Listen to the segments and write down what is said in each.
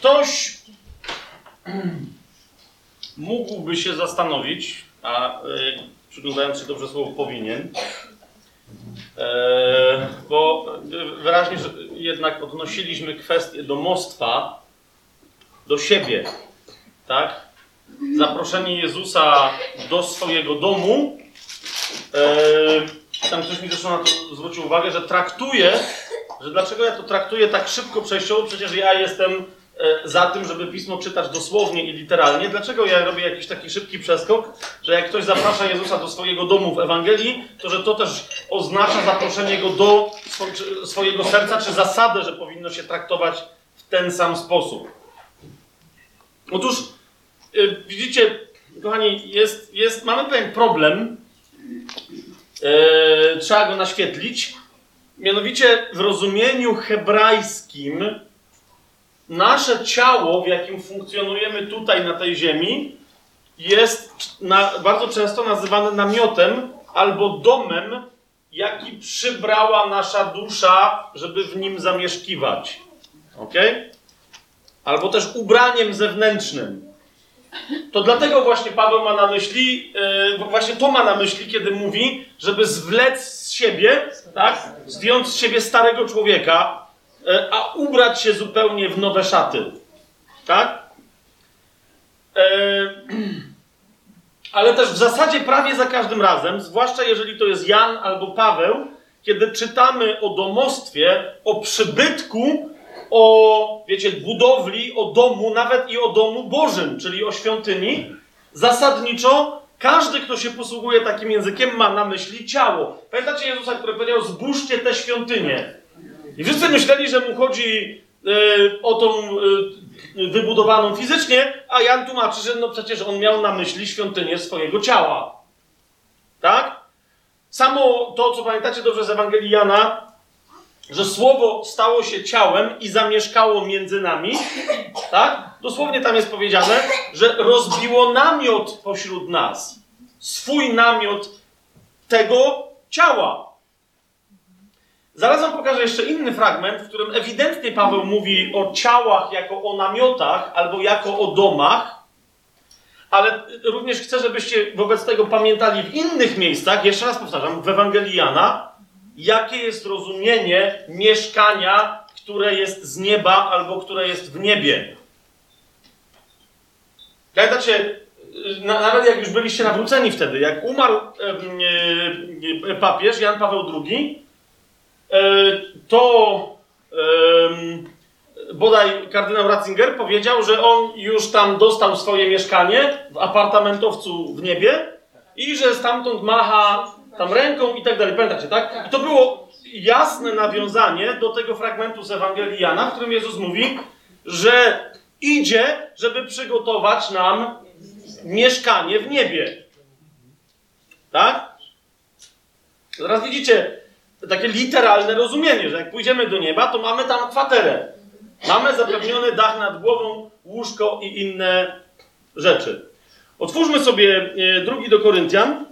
ktoś mógłby się zastanowić, a y, przyglądając się dobrze słowo powinien, e, bo wyraźnie jednak odnosiliśmy kwestię domostwa do siebie, tak? Zaproszenie Jezusa do swojego domu. E, tam ktoś mi zresztą na to zwrócił uwagę, że traktuje, że dlaczego ja to traktuję tak szybko przejściowo, przecież ja jestem za tym, żeby pismo czytać dosłownie i literalnie. Dlaczego ja robię jakiś taki szybki przeskok, że jak ktoś zaprasza Jezusa do swojego domu w Ewangelii, to że to też oznacza zaproszenie go do swo- swojego serca, czy zasadę, że powinno się traktować w ten sam sposób. Otóż, y, widzicie, kochani, jest, jest, mamy pewien problem, e, trzeba go naświetlić. Mianowicie w rozumieniu hebrajskim nasze ciało, w jakim funkcjonujemy tutaj na tej ziemi, jest na, bardzo często nazywane namiotem albo domem, jaki przybrała nasza dusza, żeby w nim zamieszkiwać. Ok? Albo też ubraniem zewnętrznym. To dlatego właśnie Paweł ma na myśli, yy, właśnie to ma na myśli, kiedy mówi, żeby zwlec z siebie, tak? Zdjąć z siebie starego człowieka, a ubrać się zupełnie w nowe szaty. Tak? Yy, ale też w zasadzie prawie za każdym razem, zwłaszcza jeżeli to jest Jan albo Paweł, kiedy czytamy o domostwie, o przybytku, o, wiecie, budowli, o domu, nawet i o domu Bożym, czyli o świątyni, zasadniczo każdy, kto się posługuje takim językiem, ma na myśli ciało. Pamiętacie Jezusa, który powiedział, zbóżcie te świątynie. I wszyscy myśleli, że mu chodzi e, o tą e, wybudowaną fizycznie, a Jan tłumaczy, że no przecież on miał na myśli świątynię swojego ciała. Tak? Samo to, co pamiętacie dobrze z Ewangelii Jana, że słowo stało się ciałem i zamieszkało między nami, tak? Dosłownie tam jest powiedziane, że rozbiło namiot pośród nas. Swój namiot tego ciała. Zaraz wam pokażę jeszcze inny fragment, w którym ewidentnie Paweł mówi o ciałach jako o namiotach albo jako o domach, ale również chcę, żebyście wobec tego pamiętali w innych miejscach, jeszcze raz powtarzam, w Ewangelii Jana, jakie jest rozumienie mieszkania, które jest z nieba albo które jest w niebie. Pamiętacie, na, nawet jak już byliście nawróceni wtedy, jak umarł e, e, papież Jan Paweł II, to bodaj kardynał Ratzinger powiedział, że on już tam dostał swoje mieszkanie w apartamentowcu w niebie i że stamtąd macha tam ręką i tak dalej. Pamiętacie, tak? I to było jasne nawiązanie do tego fragmentu z Ewangelii Jana, w którym Jezus mówi, że idzie, żeby przygotować nam mieszkanie w niebie. Tak? Teraz widzicie takie literalne rozumienie, że jak pójdziemy do nieba, to mamy tam kwaterę. Mamy zapewniony dach nad głową, łóżko i inne rzeczy. Otwórzmy sobie e, drugi do Koryntian.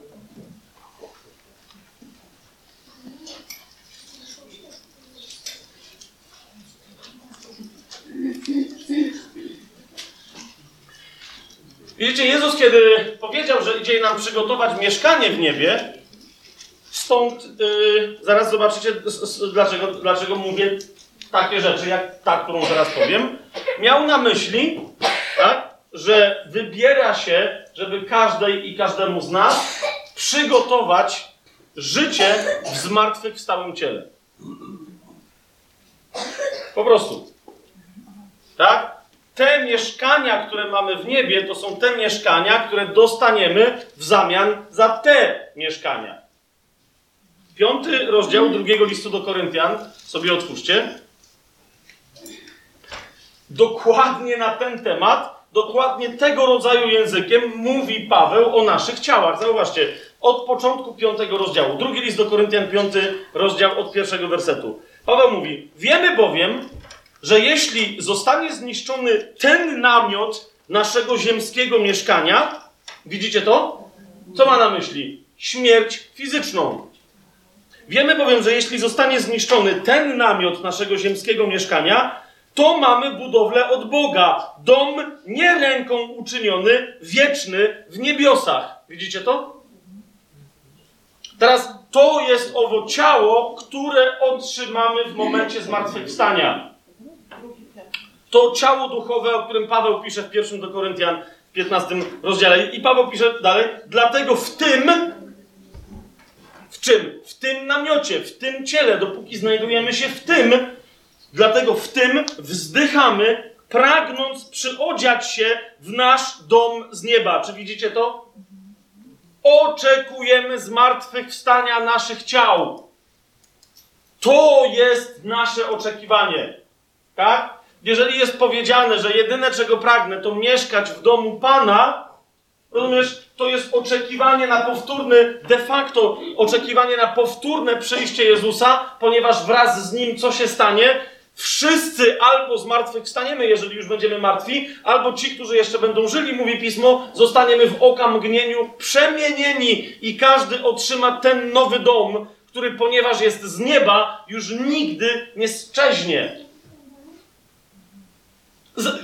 Widzicie, Jezus, kiedy powiedział, że idzie nam przygotować mieszkanie w niebie, stąd yy, zaraz zobaczycie, dlaczego, dlaczego mówię takie rzeczy, jak ta, którą zaraz powiem, miał na myśli, tak, że wybiera się, żeby każdej i każdemu z nas przygotować życie w zmartwychwstałym ciele. Po prostu. Tak? Te mieszkania, które mamy w niebie, to są te mieszkania, które dostaniemy w zamian za te mieszkania. Piąty rozdział drugiego listu do Koryntian, sobie otwórzcie. Dokładnie na ten temat, dokładnie tego rodzaju językiem mówi Paweł o naszych ciałach. Zauważcie, od początku piątego rozdziału. Drugi list do Koryntian, piąty rozdział od pierwszego wersetu. Paweł mówi: Wiemy bowiem, że jeśli zostanie zniszczony ten namiot naszego ziemskiego mieszkania, widzicie to? Co ma na myśli? Śmierć fizyczną. Wiemy bowiem, że jeśli zostanie zniszczony ten namiot naszego ziemskiego mieszkania, to mamy budowlę od Boga. Dom nie ręką uczyniony, wieczny w niebiosach. Widzicie to? Teraz to jest owo ciało, które otrzymamy w momencie zmartwychwstania. To ciało duchowe, o którym Paweł pisze w pierwszym do Koryntian 15 rozdziale. I Paweł pisze dalej, dlatego w tym, w czym? W tym namiocie, w tym ciele, dopóki znajdujemy się w tym, dlatego w tym wzdychamy, pragnąc przyodziać się w nasz dom z nieba. Czy widzicie to? Oczekujemy zmartwychwstania naszych ciał. To jest nasze oczekiwanie. Tak? jeżeli jest powiedziane, że jedyne czego pragnę to mieszkać w domu Pana, rozumiesz, to jest oczekiwanie na powtórny, de facto oczekiwanie na powtórne przyjście Jezusa, ponieważ wraz z Nim co się stanie? Wszyscy albo zmartwychwstaniemy, jeżeli już będziemy martwi, albo ci, którzy jeszcze będą żyli, mówi Pismo, zostaniemy w okamgnieniu przemienieni i każdy otrzyma ten nowy dom, który ponieważ jest z nieba, już nigdy nie szczeźnie.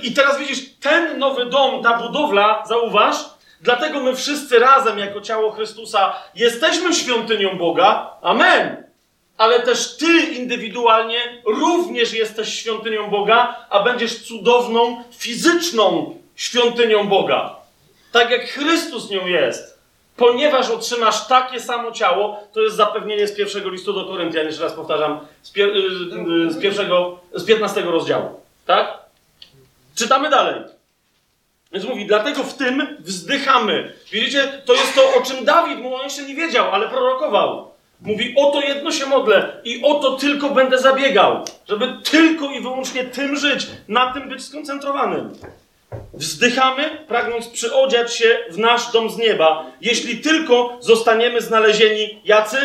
I teraz widzisz, ten nowy dom, ta budowla, zauważ, dlatego my wszyscy razem, jako ciało Chrystusa, jesteśmy świątynią Boga. Amen. Ale też ty indywidualnie również jesteś świątynią Boga, a będziesz cudowną, fizyczną świątynią Boga. Tak jak Chrystus nią jest. Ponieważ otrzymasz takie samo ciało, to jest zapewnienie z pierwszego listu do Koryntian, jeszcze raz powtarzam, z, pier z pierwszego, z 15 rozdziału. Tak? Czytamy dalej. Więc mówi, dlatego w tym wzdychamy. Widzicie, to jest to, o czym Dawid mu jeszcze nie wiedział, ale prorokował. Mówi, o to jedno się modlę i o to tylko będę zabiegał, żeby tylko i wyłącznie tym żyć, na tym być skoncentrowanym. Wzdychamy, pragnąc przyodziać się w nasz dom z nieba, jeśli tylko zostaniemy znalezieni jacy?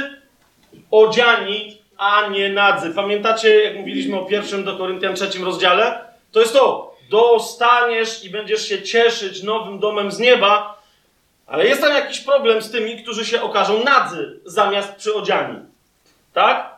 Odziani, a nie nadzy. Pamiętacie, jak mówiliśmy o pierwszym do Koryntian trzecim rozdziale? To jest to dostaniesz i będziesz się cieszyć nowym domem z nieba, ale jest tam jakiś problem z tymi, którzy się okażą nadzy zamiast przyodziani. Tak?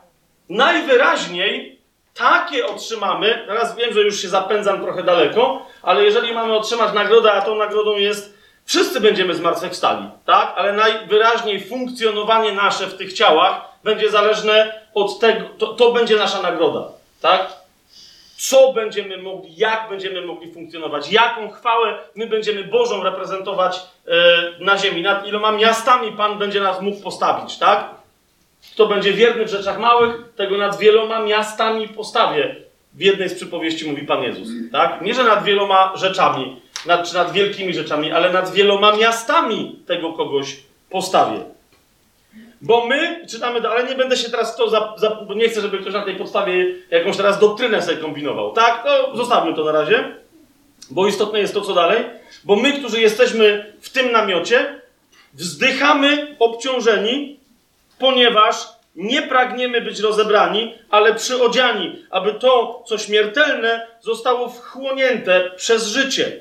Najwyraźniej takie otrzymamy, teraz wiem, że już się zapędzam trochę daleko, ale jeżeli mamy otrzymać nagrodę, a tą nagrodą jest, wszyscy będziemy zmartwychwstali, tak? Ale najwyraźniej funkcjonowanie nasze w tych ciałach będzie zależne od tego, to, to będzie nasza nagroda, tak? Co będziemy mogli, jak będziemy mogli funkcjonować, jaką chwałę my będziemy Bożą reprezentować e, na ziemi, nad iloma miastami Pan będzie nas mógł postawić, tak? Kto będzie wierny w rzeczach małych, tego nad wieloma miastami postawię. W jednej z przypowieści mówi Pan Jezus, tak? Nie, że nad wieloma rzeczami, nad, czy nad wielkimi rzeczami, ale nad wieloma miastami tego kogoś postawię. Bo my, czytamy dalej, nie będę się teraz to, za, za, bo nie chcę, żeby ktoś na tej podstawie jakąś teraz doktrynę sobie kombinował. Tak? No, zostawmy to na razie, bo istotne jest to, co dalej. Bo my, którzy jesteśmy w tym namiocie, wzdychamy obciążeni, ponieważ nie pragniemy być rozebrani, ale przyodziani, aby to, co śmiertelne, zostało wchłonięte przez życie.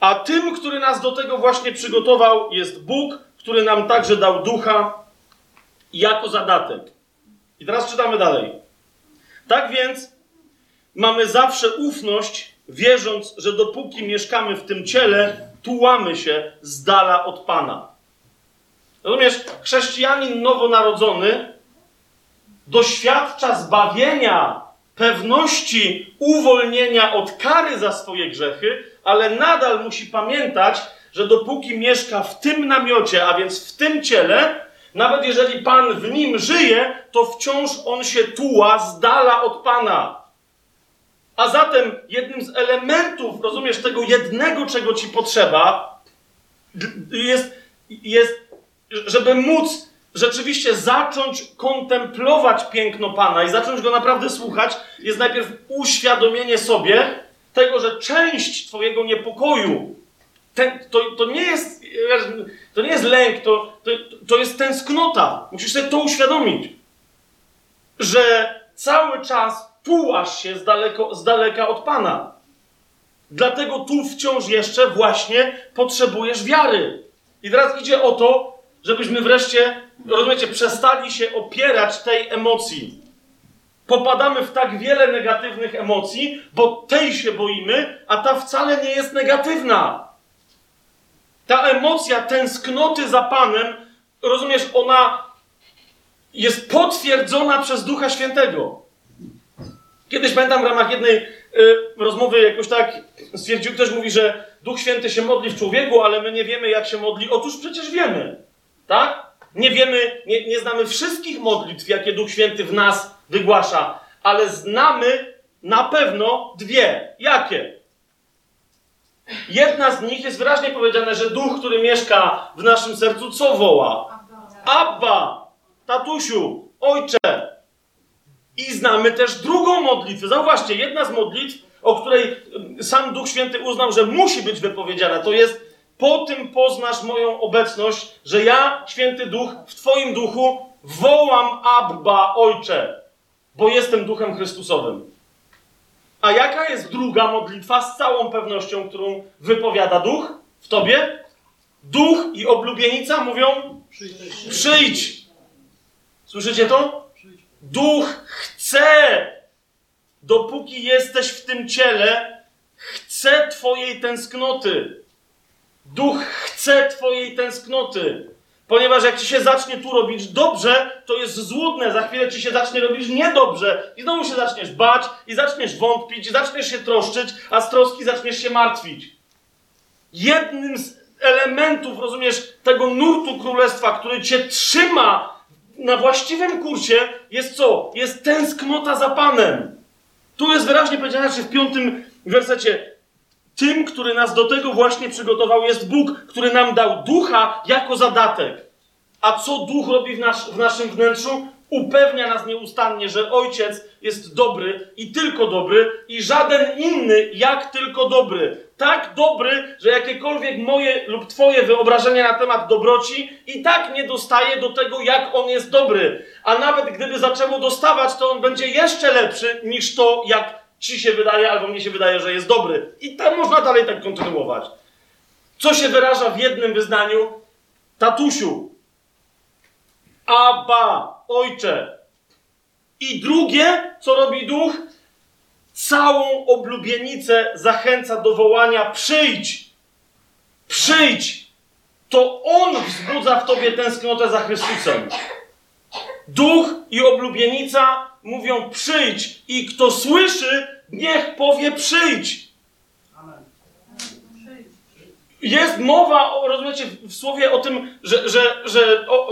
A tym, który nas do tego właśnie przygotował, jest Bóg, który nam także dał ducha jako zadatek. I teraz czytamy dalej. Tak więc mamy zawsze ufność, wierząc, że dopóki mieszkamy w tym ciele, tułamy się z dala od Pana. Rozumiesz, chrześcijanin nowonarodzony doświadcza zbawienia, pewności uwolnienia od kary za swoje grzechy, ale nadal musi pamiętać, że dopóki mieszka w tym namiocie, a więc w tym ciele, nawet jeżeli Pan w nim żyje, to wciąż on się tuła z dala od Pana. A zatem jednym z elementów, rozumiesz, tego jednego, czego ci potrzeba, jest, jest żeby móc rzeczywiście zacząć kontemplować piękno Pana i zacząć go naprawdę słuchać, jest najpierw uświadomienie sobie tego, że część Twojego niepokoju, ten, to, to, nie jest, to nie jest lęk, to, to, to jest tęsknota. Musisz sobie to uświadomić, że cały czas tułasz się z, daleko, z daleka od Pana. Dlatego tu wciąż jeszcze właśnie potrzebujesz wiary. I teraz idzie o to, żebyśmy wreszcie, rozumiecie, przestali się opierać tej emocji. popadamy w tak wiele negatywnych emocji, bo tej się boimy, a ta wcale nie jest negatywna. Ta emocja tęsknoty za Panem, rozumiesz, ona jest potwierdzona przez Ducha Świętego. Kiedyś pamiętam w ramach jednej y, rozmowy jakoś tak stwierdził, ktoś mówi, że Duch Święty się modli w człowieku, ale my nie wiemy, jak się modli. Otóż przecież wiemy, tak? Nie wiemy, nie, nie znamy wszystkich modlitw, jakie Duch Święty w nas wygłasza, ale znamy na pewno dwie. Jakie? Jedna z nich jest wyraźnie powiedziane, że duch, który mieszka w naszym sercu, co woła? Abba, tatusiu, ojcze. I znamy też drugą modlitwę. Zauważcie, jedna z modlitw, o której sam Duch Święty uznał, że musi być wypowiedziana, to jest po tym poznasz moją obecność, że ja, Święty Duch, w Twoim duchu wołam Abba, Ojcze, bo jestem Duchem Chrystusowym. A jaka jest druga modlitwa z całą pewnością, którą wypowiada Duch w Tobie? Duch i oblubienica mówią: Przyjdź. Słyszycie to? Duch chce, dopóki jesteś w tym ciele, chce Twojej tęsknoty. Duch chce Twojej tęsknoty. Ponieważ jak ci się zacznie tu robić dobrze, to jest złudne. Za chwilę ci się zacznie robić niedobrze. I znowu się zaczniesz bać, i zaczniesz wątpić, i zaczniesz się troszczyć, a z troski zaczniesz się martwić. Jednym z elementów, rozumiesz, tego nurtu królestwa, który cię trzyma na właściwym kursie, jest co? Jest tęsknota za Panem. Tu jest wyraźnie powiedziane, że w piątym wersecie tym, który nas do tego właśnie przygotował, jest Bóg, który nam dał ducha jako zadatek. A co duch robi w, nas, w naszym wnętrzu? Upewnia nas nieustannie, że Ojciec jest dobry i tylko dobry, i żaden inny jak tylko dobry. Tak dobry, że jakiekolwiek moje lub Twoje wyobrażenia na temat dobroci i tak nie dostaje do tego, jak on jest dobry. A nawet gdyby zaczęło dostawać, to on będzie jeszcze lepszy niż to, jak ci się wydaje, albo mnie się wydaje, że jest dobry. I tam można dalej tak kontynuować. Co się wyraża w jednym wyznaniu? Tatusiu. Aba, ojcze. I drugie, co robi duch? Całą oblubienicę zachęca do wołania: przyjdź! Przyjdź! To on wzbudza w tobie tęsknotę za Chrystusem. Duch i oblubienica mówią przyjdź i kto słyszy, niech powie przyjdź. Jest mowa, rozumiecie, w słowie o tym, że, że, że o,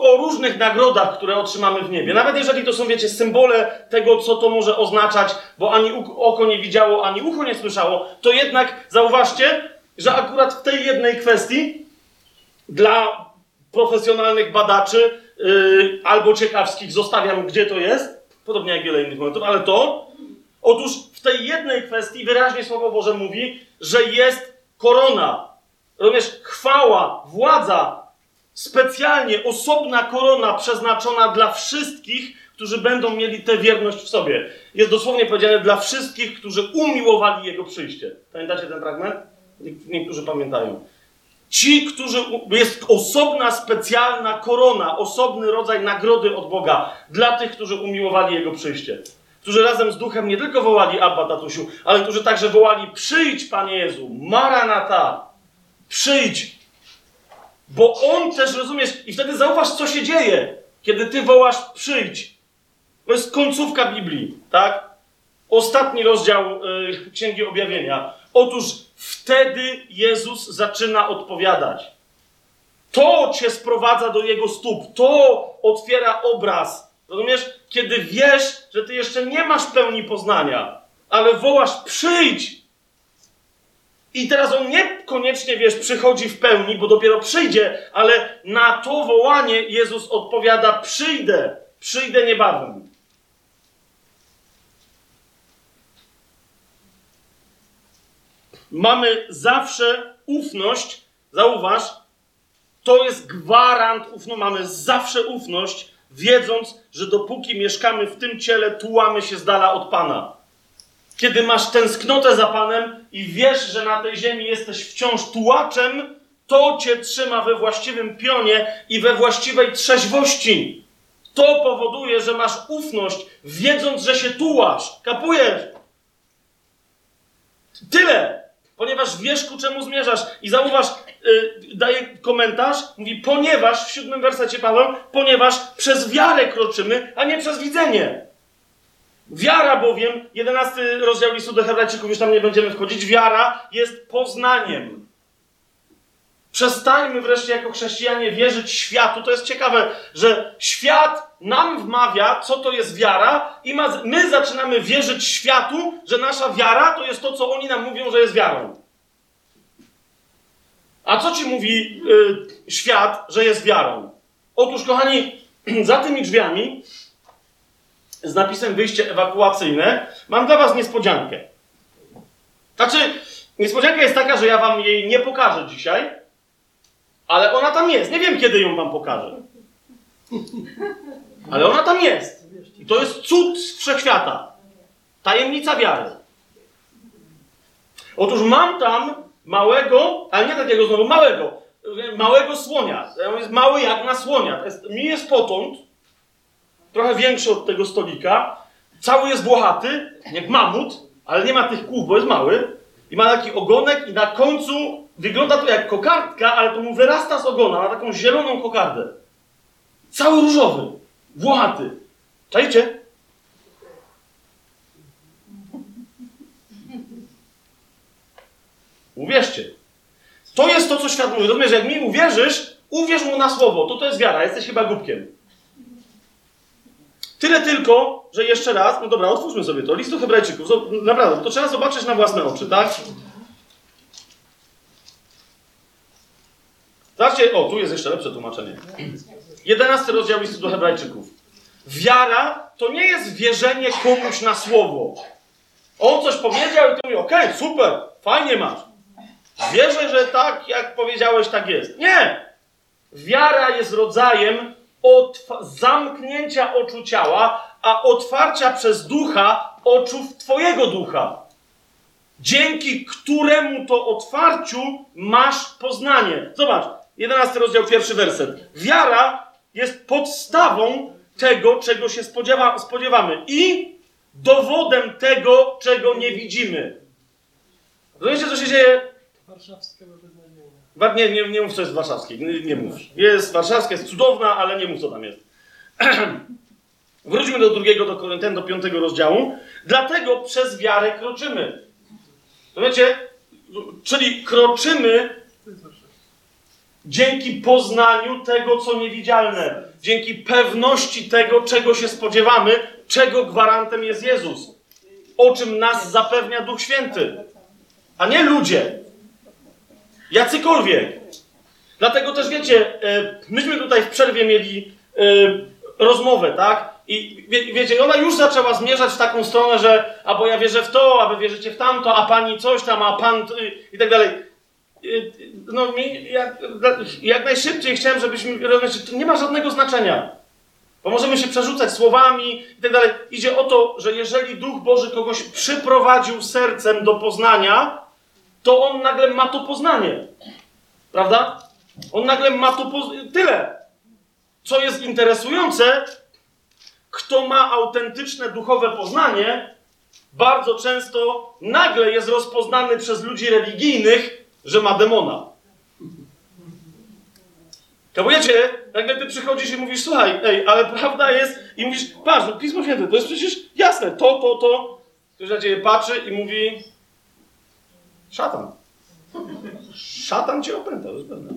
o, różnych nagrodach, które otrzymamy w niebie. Nawet jeżeli to są, wiecie, symbole tego, co to może oznaczać, bo ani oko nie widziało, ani ucho nie słyszało, to jednak zauważcie, że akurat w tej jednej kwestii dla profesjonalnych badaczy yy, albo ciekawskich zostawiam, gdzie to jest, Podobnie jak wiele innych momentów, ale to. Otóż w tej jednej kwestii wyraźnie Słowo Boże mówi, że jest korona. Rozumiesz, chwała, władza, specjalnie osobna korona przeznaczona dla wszystkich, którzy będą mieli tę wierność w sobie. Jest dosłownie powiedziane dla wszystkich, którzy umiłowali Jego przyjście. Pamiętacie ten fragment? Niektórzy pamiętają. Ci, którzy. Jest osobna, specjalna korona, osobny rodzaj nagrody od Boga dla tych, którzy umiłowali Jego przyjście. Którzy razem z duchem nie tylko wołali Abba, tatusiu, ale którzy także wołali: Przyjdź, Panie Jezu, Maranata, przyjdź. Bo On też, rozumiesz, i wtedy zauważ, co się dzieje, kiedy Ty wołasz: Przyjdź. To jest końcówka Biblii, tak? Ostatni rozdział yy, Księgi Objawienia. Otóż wtedy Jezus zaczyna odpowiadać. To cię sprowadza do jego stóp, to otwiera obraz. Rozumiesz? Kiedy wiesz, że ty jeszcze nie masz pełni poznania, ale wołasz: przyjdź! I teraz on niekoniecznie, wiesz, przychodzi w pełni, bo dopiero przyjdzie, ale na to wołanie Jezus odpowiada: przyjdę, przyjdę niebawem. Mamy zawsze ufność, zauważ, to jest gwarant ufności, mamy zawsze ufność, wiedząc, że dopóki mieszkamy w tym ciele, tułamy się z dala od Pana. Kiedy masz tęsknotę za Panem i wiesz, że na tej ziemi jesteś wciąż tułaczem, to cię trzyma we właściwym pionie i we właściwej trzeźwości. To powoduje, że masz ufność, wiedząc, że się tułasz. Kapujesz? Tyle. Ponieważ wiesz, ku czemu zmierzasz. I zauważ, yy, daje komentarz, mówi, ponieważ, w siódmym wersecie Paweł, ponieważ przez wiarę kroczymy, a nie przez widzenie. Wiara bowiem, jedenasty rozdział listu do Hebrajczyków, już tam nie będziemy wchodzić, wiara jest poznaniem. Przestańmy wreszcie jako chrześcijanie wierzyć światu. To jest ciekawe, że świat nam wmawia, co to jest wiara, i ma, my zaczynamy wierzyć światu, że nasza wiara to jest to, co oni nam mówią, że jest wiarą. A co ci mówi y, świat, że jest wiarą? Otóż, kochani, za tymi drzwiami z napisem wyjście ewakuacyjne mam dla was niespodziankę. Znaczy, niespodzianka jest taka, że ja wam jej nie pokażę dzisiaj, ale ona tam jest. Nie wiem, kiedy ją wam pokażę. Ale ona tam jest. I to jest cud wszechświata. Tajemnica wiary. Otóż mam tam małego, ale nie takiego znowu małego, małego słonia. On jest mały jak na słonia. Jest, mi jest potąd, trochę większy od tego stolika. Cały jest włochaty, jak mamut, ale nie ma tych kół, bo jest mały. I ma taki ogonek i na końcu wygląda to jak kokardka, ale to mu wyrasta z ogona, ma taką zieloną kokardę. Cały różowy, włochaty. Czajcie? Uwierzcie. To jest to, co świat mówi. Rozumiesz, jak mi uwierzysz, uwierz mu na słowo. To to jest wiara. Jesteś chyba głupkiem. Tyle tylko, że jeszcze raz, no dobra, otwórzmy sobie to. Listu Hebrajczyków. Naprawdę, to trzeba zobaczyć na własne oczy, tak? Zobaczcie, o, tu jest jeszcze lepsze tłumaczenie. Jedenasty rozdział listu do Hebrajczyków. Wiara to nie jest wierzenie komuś na słowo. On coś powiedział i ty mówi, okej, okay, super, fajnie masz. Wierzę, że tak, jak powiedziałeś, tak jest. Nie! Wiara jest rodzajem zamknięcia oczu ciała, a otwarcia przez ducha oczów Twojego ducha. Dzięki któremu to otwarciu masz poznanie. Zobacz, 11 rozdział, pierwszy werset. Wiara jest podstawą tego, czego się spodziewa, spodziewamy i dowodem tego, czego nie widzimy. Rozumiecie, co się dzieje? Warszawskiego wyznania. Nie, nie, nie mów, co jest warszawskie. Nie, nie mów. Jest warszawska, jest cudowna, ale nie mów, co tam jest. Wróćmy do drugiego, do Koryntian, do piątego rozdziału. Dlatego przez wiarę kroczymy. To wiecie? Czyli kroczymy dzięki poznaniu tego, co niewidzialne. Dzięki pewności tego, czego się spodziewamy, czego gwarantem jest Jezus. O czym nas zapewnia Duch Święty. A nie ludzie. Jacykolwiek. Dlatego też wiecie, e, myśmy tutaj w przerwie mieli e, rozmowę, tak? I wie, wiecie, ona już zaczęła zmierzać w taką stronę, że albo ja wierzę w to, a wy wierzycie w tamto, a pani coś tam, a pan i tak dalej. E, no mi, jak, jak najszybciej chciałem, żebyśmy, to nie ma żadnego znaczenia. Bo możemy się przerzucać słowami i tak dalej. Idzie o to, że jeżeli Duch Boży kogoś przyprowadził sercem do poznania, to on nagle ma to poznanie. Prawda? On nagle ma to poznanie. Tyle. Co jest interesujące, kto ma autentyczne duchowe poznanie, bardzo często nagle jest rozpoznany przez ludzi religijnych, że ma demona. Kapujecie? Nagle ty przychodzisz i mówisz, słuchaj, ej, ale prawda jest, i mówisz, patrz, no Pismo Święte, to jest przecież jasne, to, to, to. Ktoś na ciebie patrzy i mówi, Szatan. Szatan cię opęta, to jest pewne.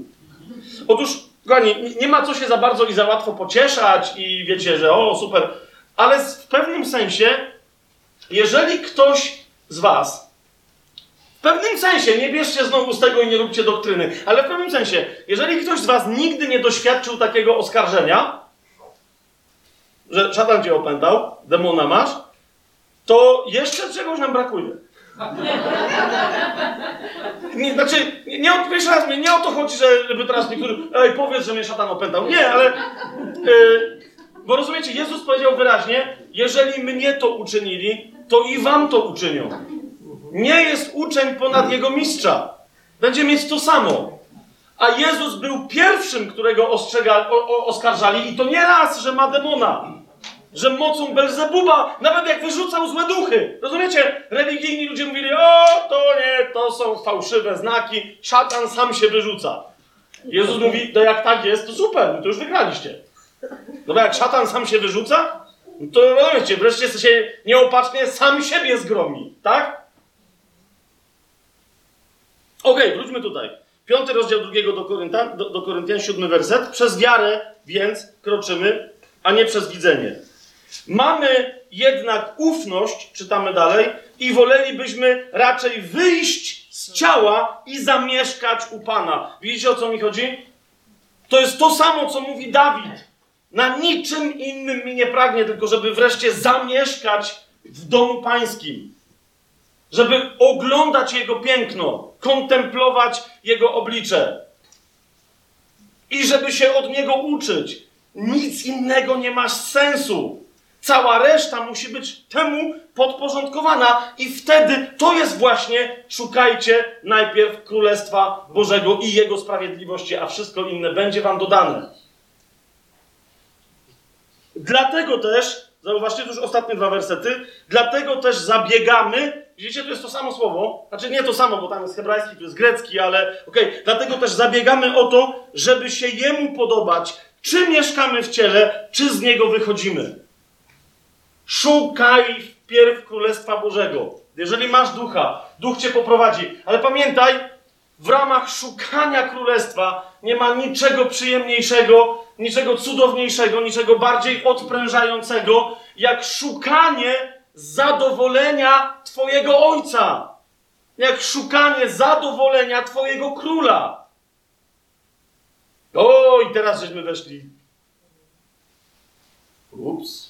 Otóż, kochani, nie ma co się za bardzo i za łatwo pocieszać i wiecie, że o, super. Ale w pewnym sensie, jeżeli ktoś z was, pewnym sensie, nie bierzcie znowu z tego i nie róbcie doktryny, ale w pewnym sensie, jeżeli ktoś z was nigdy nie doświadczył takiego oskarżenia, że szatan cię opętał, demona masz, to jeszcze czegoś nam brakuje. Nie, znaczy, nie, nie, pierwszy raz mnie nie o to chodzi, żeby teraz niektórzy, ej, powiedz, że mnie szatan opętał. Nie, ale, yy, bo rozumiecie, Jezus powiedział wyraźnie, jeżeli mnie to uczynili, to i wam to uczynią. Nie jest uczeń ponad jego mistrza. Będzie mieć to samo. A Jezus był pierwszym, którego o, o, oskarżali i to nie raz, że ma demona. Że mocą Belzebuba, nawet jak wyrzucał złe duchy. Rozumiecie? Religijni ludzie mówili, o, to nie, to są fałszywe znaki, szatan sam się wyrzuca. Jezus mówi, no jak tak jest, to super, no to już wygraliście. No bo jak szatan sam się wyrzuca, no to rozumiecie, wreszcie się nieopatrznie sam siebie zgromi, tak? Okej, okay, wróćmy tutaj. Piąty rozdział drugiego do, Korynta, do, do Koryntian, siódmy werset. Przez wiarę więc kroczymy, a nie przez widzenie. Mamy jednak ufność, czytamy dalej, i wolelibyśmy raczej wyjść z ciała i zamieszkać u Pana. Widzicie o co mi chodzi? To jest to samo, co mówi Dawid. Na niczym innym mi nie pragnie, tylko żeby wreszcie zamieszkać w domu pańskim. Żeby oglądać Jego piękno, kontemplować Jego oblicze. I żeby się od Niego uczyć. Nic innego nie ma sensu. Cała reszta musi być temu podporządkowana, i wtedy to jest właśnie szukajcie najpierw Królestwa Bożego i Jego sprawiedliwości, a wszystko inne będzie Wam dodane. Dlatego też, zauważcie już ostatnie dwa wersety, dlatego też zabiegamy, widzicie, to jest to samo słowo, znaczy nie to samo, bo tam jest hebrajski, tu jest grecki, ale okej, okay, dlatego też zabiegamy o to, żeby się Jemu podobać, czy mieszkamy w ciele, czy z Niego wychodzimy. Szukaj wpierw Królestwa Bożego. Jeżeli masz ducha, duch cię poprowadzi. Ale pamiętaj, w ramach szukania Królestwa nie ma niczego przyjemniejszego, niczego cudowniejszego, niczego bardziej odprężającego, jak szukanie zadowolenia Twojego Ojca. Jak szukanie zadowolenia Twojego Króla. O, i teraz żeśmy weszli. Ups.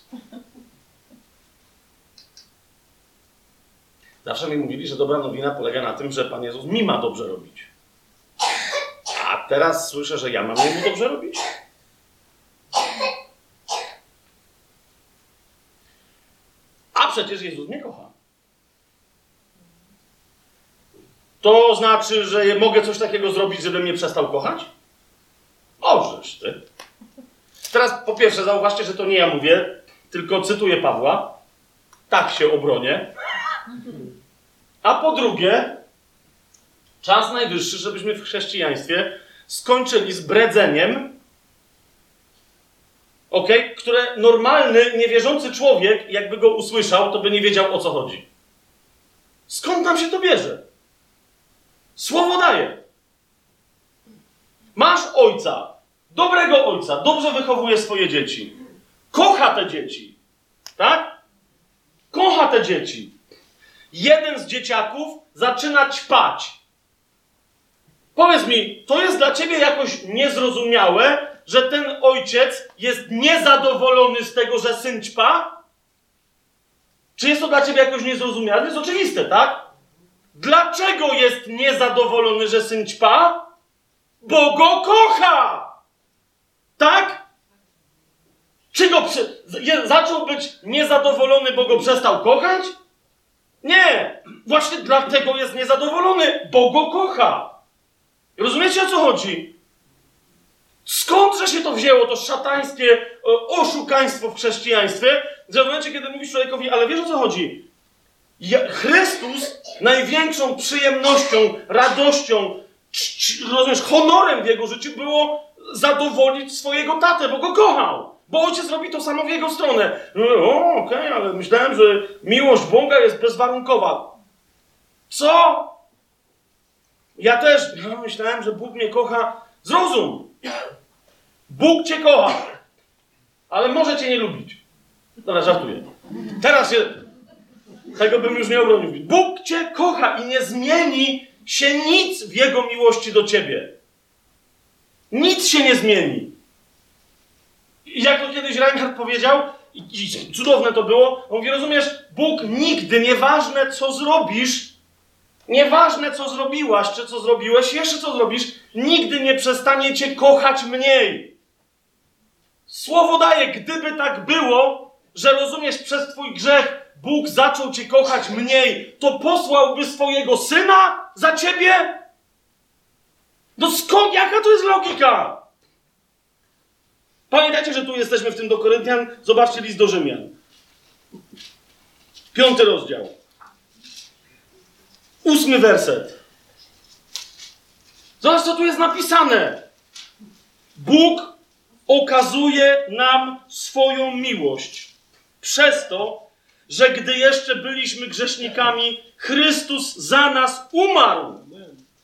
Zawsze mi mówili, że dobra nowina polega na tym, że Pan Jezus mi ma dobrze robić. A teraz słyszę, że ja mam Jemu dobrze robić? A przecież Jezus mnie kocha. To znaczy, że mogę coś takiego zrobić, żeby mnie przestał kochać? Możesz ty. Teraz po pierwsze zauważcie, że to nie ja mówię, tylko cytuję Pawła. Tak się obronię. A po drugie, czas najwyższy, żebyśmy w chrześcijaństwie skończyli z bredzeniem, ok, które normalny, niewierzący człowiek, jakby go usłyszał, to by nie wiedział o co chodzi. Skąd nam się to bierze? Słowo daje. Masz ojca, dobrego ojca, dobrze wychowuje swoje dzieci. Kocha te dzieci. Tak? Kocha te dzieci jeden z dzieciaków zaczyna ćpać. Powiedz mi, to jest dla ciebie jakoś niezrozumiałe, że ten ojciec jest niezadowolony z tego, że syn ćpa? Czy jest to dla ciebie jakoś niezrozumiałe? To jest oczywiste, tak? Dlaczego jest niezadowolony, że syn ćpa? Bo go kocha! Tak? Czy go przy... zaczął być niezadowolony, bo go przestał kochać? Nie! Właśnie dlatego jest niezadowolony, bo go kocha. Rozumiecie o co chodzi? Skądże się to wzięło, to szatańskie oszukaństwo w chrześcijaństwie, że w momencie, kiedy mówisz człowiekowi, ale wiesz o co chodzi? Chrystus największą przyjemnością, radością, rozumiesz, honorem w jego życiu było zadowolić swojego tatę, bo go kochał. Bo ojciec robi to samo w jego stronę. No, okej, okay, ale myślałem, że miłość Boga jest bezwarunkowa. Co? Ja też no, myślałem, że Bóg mnie kocha. Zrozum. Bóg cię kocha. Ale może cię nie lubić. Dobra, żartuję. Teraz się... Tego bym już nie obronił. Bóg cię kocha i nie zmieni się nic w Jego miłości do ciebie. Nic się nie zmieni. I jak to kiedyś Reinhardt powiedział, i, cudowne to było, on mówi, rozumiesz, Bóg nigdy, nieważne co zrobisz, nieważne co zrobiłaś, czy co zrobiłeś, jeszcze co zrobisz, nigdy nie przestanie cię kochać mniej. Słowo daje, gdyby tak było, że rozumiesz, przez twój grzech Bóg zaczął cię kochać mniej, to posłałby swojego syna za ciebie? No skąd, jaka to jest logika? Pamiętajcie, że tu jesteśmy w tym do Koryntian. Zobaczcie list do Rzymian. Piąty rozdział. Ósmy werset. Zobacz, co tu jest napisane. Bóg okazuje nam swoją miłość przez to, że gdy jeszcze byliśmy grzesznikami, Chrystus za nas umarł.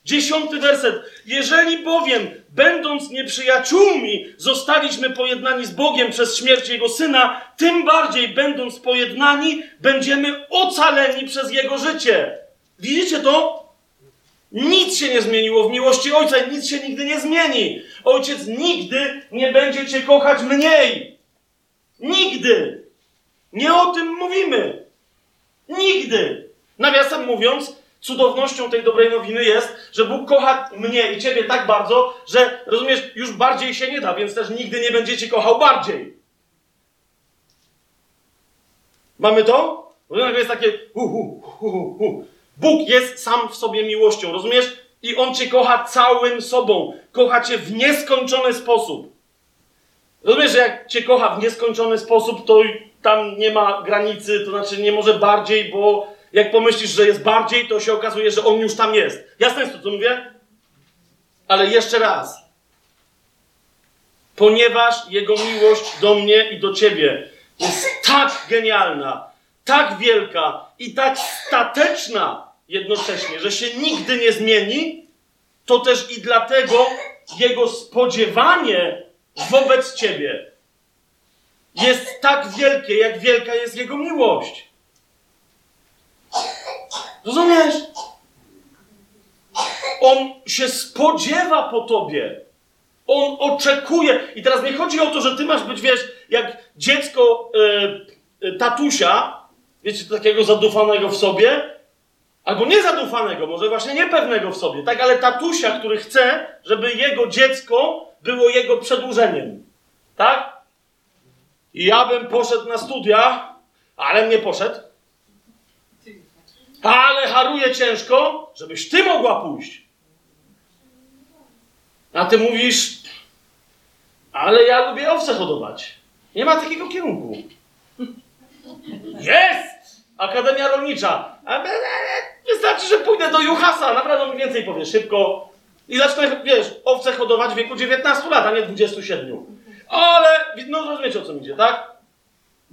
Dziesiąty werset. Jeżeli bowiem, będąc nieprzyjaciółmi, zostaliśmy pojednani z Bogiem przez śmierć Jego Syna, tym bardziej, będąc pojednani, będziemy ocaleni przez Jego życie. Widzicie to? Nic się nie zmieniło w miłości Ojca i nic się nigdy nie zmieni. Ojciec nigdy nie będzie Cię kochać mniej. Nigdy. Nie o tym mówimy. Nigdy. Nawiasem mówiąc, cudownością tej dobrej nowiny jest, że Bóg kocha mnie i ciebie tak bardzo, że rozumiesz, już bardziej się nie da, więc też nigdy nie będziecie kochał bardziej. Mamy to? Bo jest takie hu, hu, hu, hu. Bóg jest sam w sobie miłością, rozumiesz? I On cię kocha całym sobą. Kocha cię w nieskończony sposób. Rozumiesz, że jak cię kocha w nieskończony sposób, to tam nie ma granicy, to znaczy nie może bardziej, bo jak pomyślisz, że jest bardziej, to się okazuje, że on już tam jest. Jasne jest to, co mówię? Ale jeszcze raz. Ponieważ jego miłość do mnie i do ciebie jest tak genialna, tak wielka i tak stateczna jednocześnie, że się nigdy nie zmieni, to też i dlatego jego spodziewanie wobec ciebie jest tak wielkie, jak wielka jest jego miłość. Rozumiesz? On się spodziewa po tobie. On oczekuje. I teraz nie chodzi o to, że ty masz być, wiesz, jak dziecko y, y, tatusia, wiecie, takiego zadufanego w sobie, albo niezadufanego, może właśnie niepewnego w sobie, tak, ale tatusia, który chce, żeby jego dziecko było jego przedłużeniem. Tak? I ja bym poszedł na studia, ale nie poszedł. Ale haruje ciężko, żebyś ty mogła pójść. A ty mówisz, ale ja lubię owce hodować. Nie ma takiego kierunku. Jest! Akademia Rolnicza. Wystarczy, że pójdę do Juhasa, naprawdę mi więcej powie szybko. I zacznę, wiesz, owce hodować w wieku 19 lat, a nie 27. Ale, no rozumiecie o co mi idzie, tak?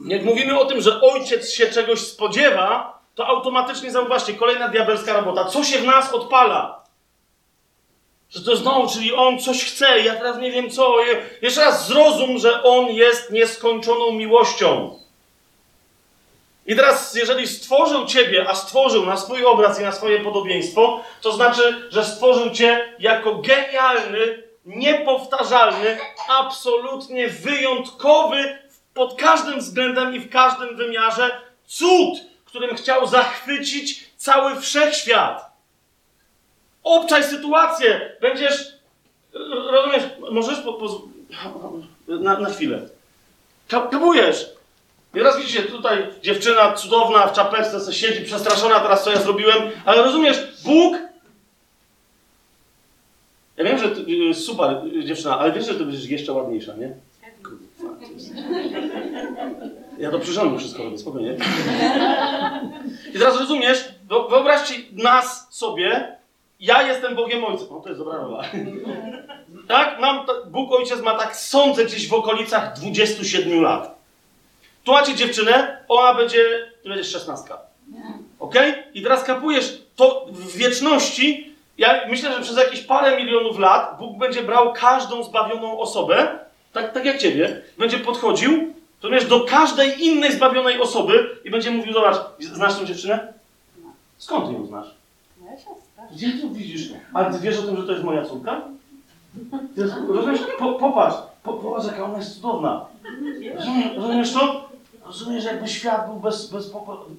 Jak mówimy o tym, że ojciec się czegoś spodziewa, to automatycznie zauważcie, kolejna diabelska robota. Co się w nas odpala? Że to znowu, czyli on coś chce, ja teraz nie wiem co. Jeszcze raz zrozum, że on jest nieskończoną miłością. I teraz, jeżeli stworzył ciebie, a stworzył na swój obraz i na swoje podobieństwo, to znaczy, że stworzył cię jako genialny, niepowtarzalny, absolutnie wyjątkowy pod każdym względem i w każdym wymiarze cud, którym chciał zachwycić cały wszechświat. Obczaj sytuację. Będziesz. Rozumiesz? Możesz po, po, na, na chwilę. Kapujesz. I raz widzicie, tutaj dziewczyna cudowna w czapeczce se siedzi, przestraszona teraz, co ja zrobiłem, ale rozumiesz, Bóg. Ja wiem, że ty, super dziewczyna, ale wiesz, że ty będziesz jeszcze ładniejsza, nie? Ja to przyrządzę wszystko robię, spokojnie. I teraz rozumiesz, wyobraźcie nas sobie, ja jestem Bogiem Ojcem. O, to jest dobra rola. tak? Mam, Bóg Ojciec ma tak, sądzę, gdzieś w okolicach 27 lat. Tu macie dziewczynę, ona będzie, ty będziesz 16. Ok? I teraz kapujesz, to w wieczności, ja myślę, że przez jakieś parę milionów lat Bóg będzie brał każdą zbawioną osobę, tak, tak jak ciebie, będzie podchodził, rozumiesz, do każdej innej zbawionej osoby i będzie mówił, zobacz, znasz tą dziewczynę? Skąd ty ją znasz? Moja siostra. Gdzie tu widzisz? Ale ty wiesz o tym, że to jest moja córka? Jest, rozumiesz? Po, popatrz, po, popatrz jaka ona jest cudowna. Rozumiesz, rozumiesz to? Rozumiesz, jakby świat był bez, bez pokoju.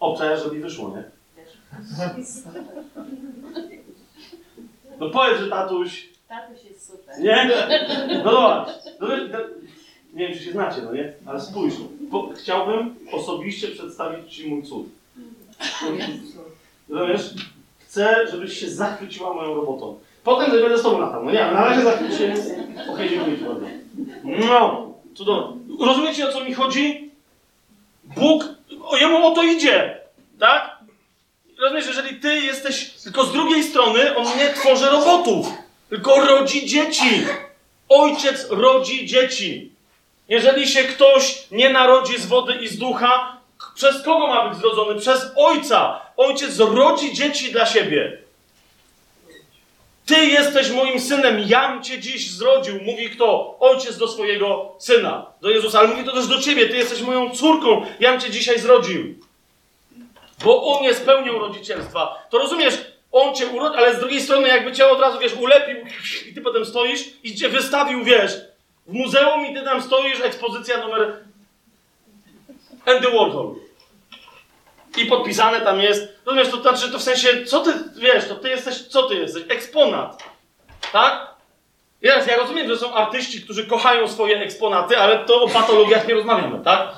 Obczaja, żeby wyszło, nie? No powiedz, że tatuś. Tatuś jest super. Nie? No zobacz. Nie wiem, czy się znacie, no nie? Ale spójrz. Chciałbym osobiście przedstawić Ci mój cud. Rozumiesz? Chcę, żebyś się zachwyciła moją robotą. Potem będę z tobą latał. No nie, na razie za chwilę się... Okej, dziękuję ci bardzo. No, cudownie. Rozumiecie, o co mi chodzi? Bóg, o jemu o to idzie, tak? Rozumiesz, jeżeli ty jesteś, tylko z drugiej strony on nie tworzy robotów, tylko rodzi dzieci. Ojciec rodzi dzieci. Jeżeli się ktoś nie narodzi z wody i z ducha, przez kogo ma być zrodzony? Przez ojca. Ojciec rodzi dzieci dla siebie. Ty jesteś moim synem, jam cię dziś zrodził, mówi kto? Ojciec do swojego syna, do Jezusa, ale mówi to też do ciebie, ty jesteś moją córką, jam cię dzisiaj zrodził. Bo on jest pełnią rodzicielstwa. To rozumiesz, on cię urodził, ale z drugiej strony jakby cię od razu, wiesz, ulepił i ty potem stoisz i cię wystawił, wiesz, w muzeum i ty tam stoisz, ekspozycja numer Andy Warhol. I podpisane tam jest. Rozumiesz, to znaczy, to w sensie, co ty, wiesz, to ty jesteś, co ty jesteś? Eksponat. Tak? Jest, ja rozumiem, że są artyści, którzy kochają swoje eksponaty, ale to o patologiach nie rozmawiamy, tak?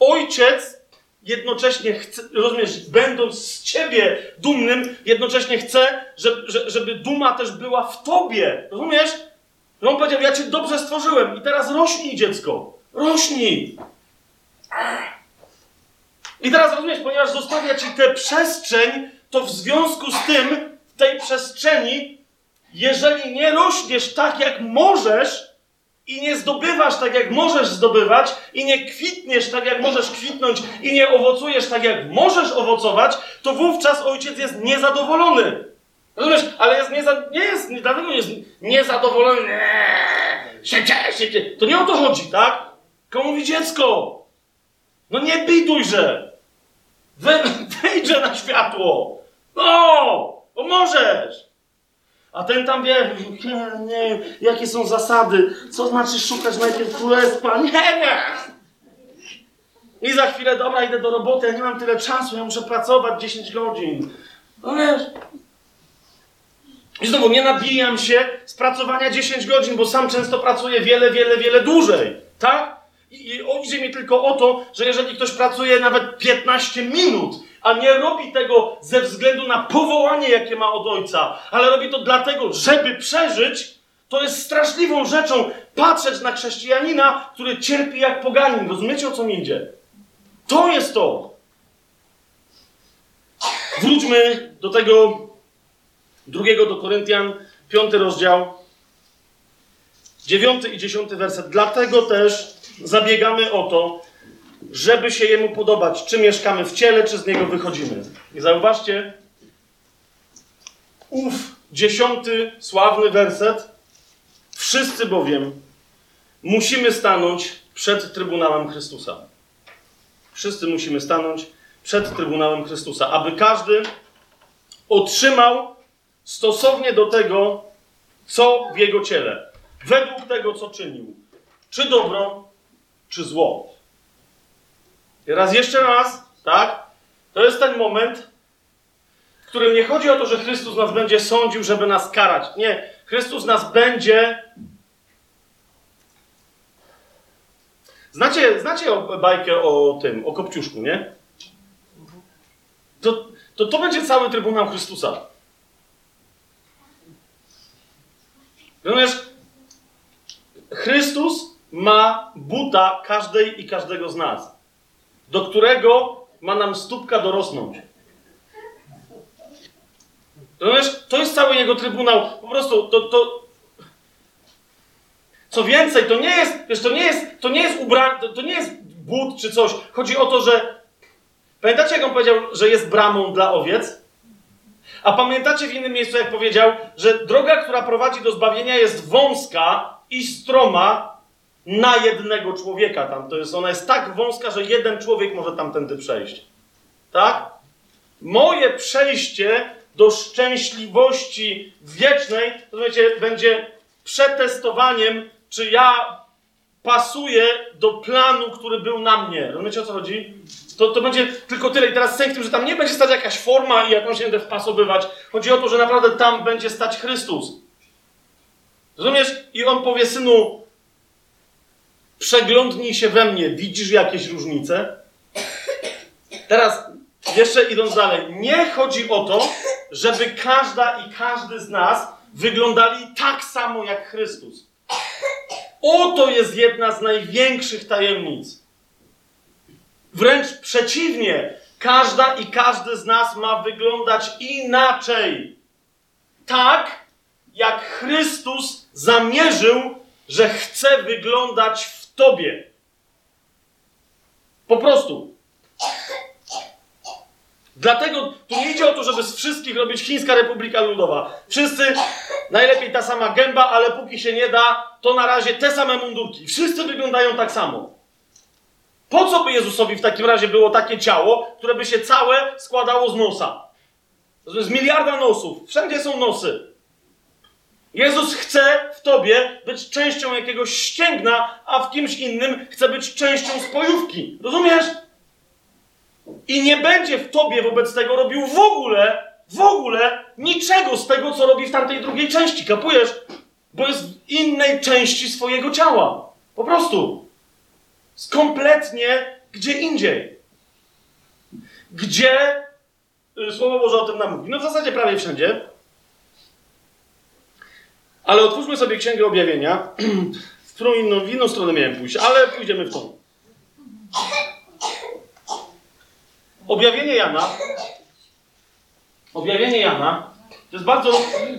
Ojciec jednocześnie chce, rozumiesz, będąc z ciebie dumnym, jednocześnie chce, żeby, że- żeby duma też była w tobie. Rozumiesz? Że on powiedział, ja cię dobrze stworzyłem i teraz rośnij, dziecko. Rośnij. I teraz rozumiesz, ponieważ zostawia ci tę przestrzeń, to w związku z tym, w tej przestrzeni, jeżeli nie rośniesz tak, jak możesz, i nie zdobywasz tak, jak możesz zdobywać, i nie kwitniesz tak, jak możesz kwitnąć, i nie owocujesz tak, jak możesz owocować, to wówczas ojciec jest niezadowolony. Rozumiesz? Ale jest nieza, nie jest, nie, jest niezadowolony. Eee, Szybciej, szybciej. To nie o to chodzi, tak? Tylko mówi dziecko. No nie bidujże. We, wejdźże na światło. No, bo możesz. A ten tam wie, nie, nie wiem, jakie są zasady, co znaczy szukać najpierw królestwa, nie wiem. I za chwilę, dobra, idę do roboty, ja nie mam tyle czasu, ja muszę pracować 10 godzin. No wiesz. I znowu, nie nabijam się z pracowania 10 godzin, bo sam często pracuję wiele, wiele, wiele dłużej, tak? I, I idzie mi tylko o to, że jeżeli ktoś pracuje nawet 15 minut, a nie robi tego ze względu na powołanie, jakie ma od ojca, ale robi to dlatego, żeby przeżyć, to jest straszliwą rzeczą patrzeć na chrześcijanina, który cierpi jak poganin. Rozumiecie, o co mi idzie? To jest to. Wróćmy do tego drugiego do Koryntian, piąty rozdział, dziewiąty i dziesiąty werset. Dlatego też zabiegamy o to, żeby się Jemu podobać, czy mieszkamy w ciele, czy z Niego wychodzimy. I zauważcie, ów dziesiąty, sławny werset. Wszyscy bowiem musimy stanąć przed Trybunałem Chrystusa. Wszyscy musimy stanąć przed Trybunałem Chrystusa, aby każdy otrzymał stosownie do tego, co w jego ciele, według tego, co czynił, czy dobro, czy zło. I raz jeszcze raz, tak? To jest ten moment, w którym nie chodzi o to, że Chrystus nas będzie sądził, żeby nas karać. Nie, Chrystus nas będzie. Znacie, znacie bajkę o tym, o Kopciuszku, nie? To, to, to będzie cały Trybunał Chrystusa. Rozumiesz? Chrystus ma buta każdej i każdego z nas, do którego ma nam stópka dorosnąć. Rozumiesz? To jest cały jego trybunał. Po prostu to, to... Co więcej, to nie jest, wiesz, to nie jest, to nie jest ubranie, to, to nie jest but czy coś. Chodzi o to, że Pamiętacie, jak on powiedział, że jest bramą dla owiec? A pamiętacie w innym miejscu, jak powiedział, że droga, która prowadzi do zbawienia, jest wąska i stroma na jednego człowieka. Tam to jest, ona jest tak wąska, że jeden człowiek może tamtędy przejść. Tak? Moje przejście do szczęśliwości wiecznej, rozumiecie, będzie przetestowaniem, czy ja pasuje do planu, który był na mnie. Rozumiecie o co chodzi? To, to będzie tylko tyle. I teraz sęk w tym, że tam nie będzie stać jakaś forma i jakąś będę wpasowywać. Chodzi o to, że naprawdę tam będzie stać Chrystus. Rozumiesz? I on powie, synu, przeglądnij się we mnie. Widzisz jakieś różnice? Teraz, jeszcze idąc dalej, nie chodzi o to, żeby każda i każdy z nas wyglądali tak samo jak Chrystus. Oto jest jedna z największych tajemnic. Wręcz przeciwnie, każda i każdy z nas ma wyglądać inaczej. Tak, jak Chrystus zamierzył, że chce wyglądać w tobie. Po prostu. Dlatego tu nie idzie o to, żeby z wszystkich robić Chińska Republika Ludowa. Wszyscy, najlepiej ta sama gęba, ale póki się nie da, to na razie te same mundurki. Wszyscy wyglądają tak samo. Po co by Jezusowi w takim razie było takie ciało, które by się całe składało z nosa? Jest miliarda nosów. Wszędzie są nosy. Jezus chce w tobie być częścią jakiegoś ścięgna, a w kimś innym chce być częścią spojówki. Rozumiesz? I nie będzie w tobie wobec tego robił w ogóle, w ogóle niczego z tego, co robi w tamtej drugiej części. Kapujesz? Bo jest w innej części swojego ciała. Po prostu. Kompletnie gdzie indziej. Gdzie y, Słowo Boże o tym nam mówi? No w zasadzie prawie wszędzie. Ale otwórzmy sobie Księgę Objawienia. W którą inną, w inną stronę miałem pójść, ale pójdziemy w tą. Objawienie Jana. Objawienie Jana. To jest bardzo,